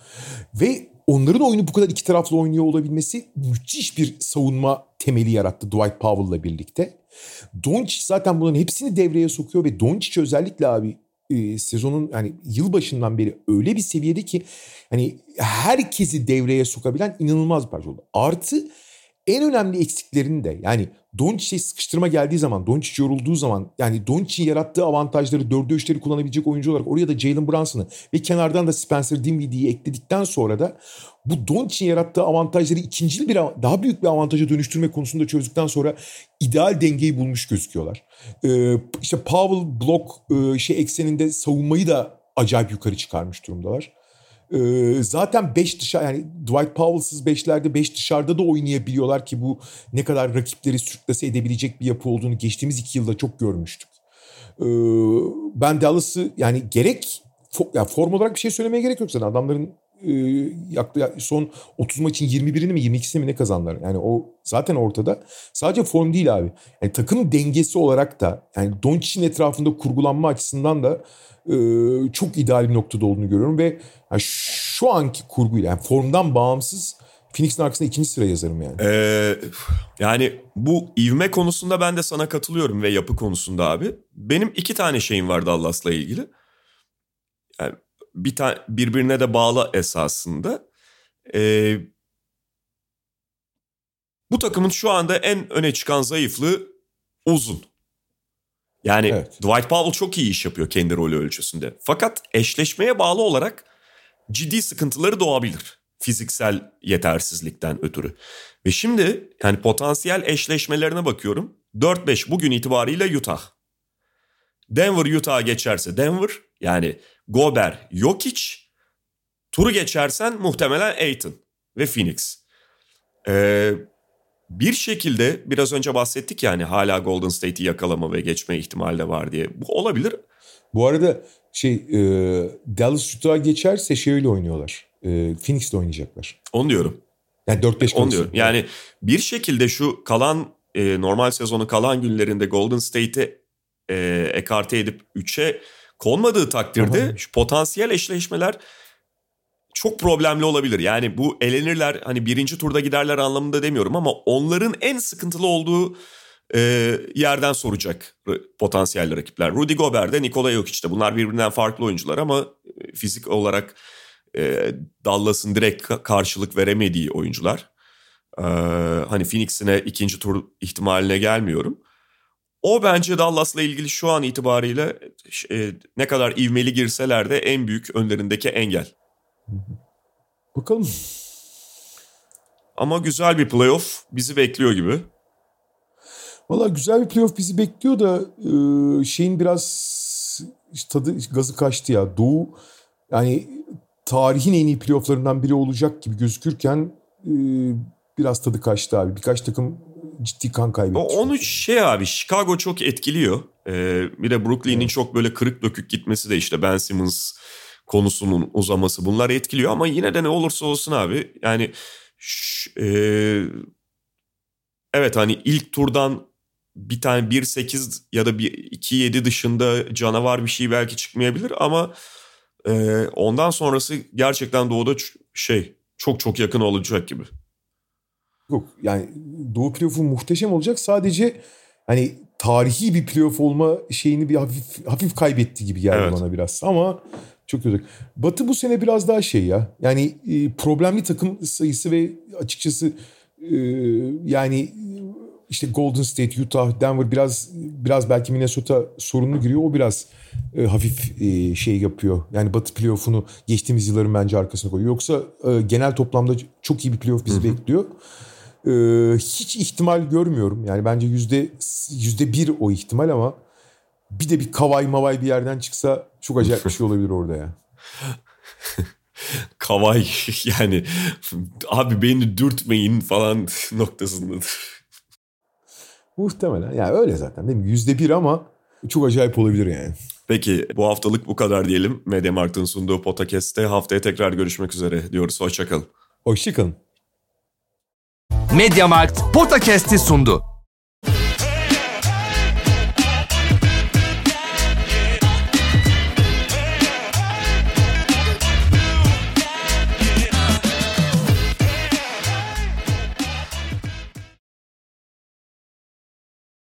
Ve onların oyunu bu kadar iki taraflı oynuyor olabilmesi müthiş bir savunma temeli yarattı Dwight Powell'la birlikte. Doncic zaten bunların hepsini devreye sokuyor ve Doncic özellikle abi e, sezonun yani yıl başından beri öyle bir seviyede ki hani herkesi devreye sokabilen inanılmaz bir parça oldu. Artı en önemli eksiklerini de yani Doncic'e sıkıştırma geldiği zaman, Doncic yorulduğu zaman yani Doncic'in yarattığı avantajları, 4'e 3'leri kullanabilecek oyuncu olarak oraya da Jalen Brunson'ı ve kenardan da Spencer Dinwiddie'yi ekledikten sonra da bu Doncic'in yarattığı avantajları ikinci bir daha büyük bir avantaja dönüştürme konusunda çözdükten sonra ideal dengeyi bulmuş gözüküyorlar. Ee, işte Powell blok e, şey ekseninde savunmayı da acayip yukarı çıkarmış durumdalar. Ee, zaten 5 dışarı yani Dwight Powell'sız 5'lerde 5 dışarıda da oynayabiliyorlar ki bu ne kadar rakipleri sürklase edebilecek bir yapı olduğunu geçtiğimiz iki yılda çok görmüştük. Ee, ben Dallas'ı yani gerek ya form olarak bir şey söylemeye gerek yok zaten adamların son 30 maçın 21'ini mi 22'sini mi ne kazandılar? Yani o zaten ortada. Sadece form değil abi. Yani takım dengesi olarak da yani Doncic'in etrafında kurgulanma açısından da e, çok ideal bir noktada olduğunu görüyorum ve yani şu anki kurguyla yani formdan bağımsız Phoenix'in arkasında ikinci sıra yazarım yani. Ee, yani bu ivme konusunda ben de sana katılıyorum ve yapı konusunda abi. Benim iki tane şeyim var Dallas'la ilgili. Yani bir tane birbirine de bağlı esasında. Ee, bu takımın şu anda en öne çıkan zayıflığı uzun. Yani evet. Dwight Powell çok iyi iş yapıyor kendi rolü ölçüsünde. Fakat eşleşmeye bağlı olarak ciddi sıkıntıları doğabilir. Fiziksel yetersizlikten ötürü. Ve şimdi yani potansiyel eşleşmelerine bakıyorum. 4-5 bugün itibariyle Utah. Denver Utah'a geçerse Denver yani Gober, Jokic. Turu geçersen muhtemelen Aiton ve Phoenix. Ee, bir şekilde biraz önce bahsettik yani hala Golden State'i yakalama ve geçme ihtimali de var diye. Bu olabilir. Bu arada şey e, Dallas Utah'a geçerse şeyle oynuyorlar. E, Phoenix'le oynayacaklar. Onu diyorum. Yani 4-5 Onu diyorum. Yani bir şekilde şu kalan e, normal sezonu kalan günlerinde Golden State'i e, ekarte edip 3'e konmadığı takdirde Aha. şu potansiyel eşleşmeler çok problemli olabilir. Yani bu elenirler hani birinci turda giderler anlamında demiyorum ama onların en sıkıntılı olduğu e, yerden soracak potansiyel rakipler. Rudy Gobert de Nikola Jokic de bunlar birbirinden farklı oyuncular ama e, fizik olarak e, Dallas'ın direkt karşılık veremediği oyuncular. E, hani Phoenix'ine ikinci tur ihtimaline gelmiyorum. O bence Dallas'la ilgili şu an itibariyle e, ne kadar ivmeli girseler de en büyük önlerindeki engel. Bakalım. Ama güzel bir playoff bizi bekliyor gibi. Valla güzel bir playoff bizi bekliyor da e, şeyin biraz tadı gazı kaçtı ya. Doğu yani tarihin en iyi playofflarından biri olacak gibi gözükürken e, biraz tadı kaçtı abi. Birkaç takım ciddi kan kaybetti. Onu şey abi Chicago çok etkiliyor. Ee, bir de Brooklyn'in evet. çok böyle kırık dökük gitmesi de işte Ben Simmons konusunun uzaması bunlar etkiliyor ama yine de ne olursa olsun abi yani e, evet hani ilk turdan bir tane 1-8 ya da 2-7 dışında canavar bir şey belki çıkmayabilir ama e, ondan sonrası gerçekten doğuda şey çok çok yakın olacak gibi. Yok yani Doğu playoff'u muhteşem olacak. Sadece hani tarihi bir playoff olma şeyini bir hafif hafif kaybetti gibi geldi evet. bana biraz. Ama çok güzel. Batı bu sene biraz daha şey ya. Yani e, problemli takım sayısı ve açıkçası e, yani işte Golden State, Utah, Denver biraz biraz belki Minnesota sorunlu giriyor. O biraz e, hafif e, şey yapıyor. Yani Batı playoff'unu geçtiğimiz yılların bence arkasına koyuyor. Yoksa e, genel toplamda çok iyi bir playoff bizi Hı-hı. bekliyor. E, hiç ihtimal görmüyorum. Yani bence yüzde yüzde bir o ihtimal ama bir de bir kavay mavay bir yerden çıksa çok acayip bir şey olabilir orada ya. kavay yani abi beni dürtmeyin falan noktasındadır. Muhtemelen. Yani öyle zaten değil mi? Yüzde bir ama çok acayip olabilir yani. Peki bu haftalık bu kadar diyelim. Mediamarkt'ın sunduğu podcast'te haftaya tekrar görüşmek üzere diyoruz. Hoşçakalın. Hoşçakalın. Mediamarkt Podcast'i sundu.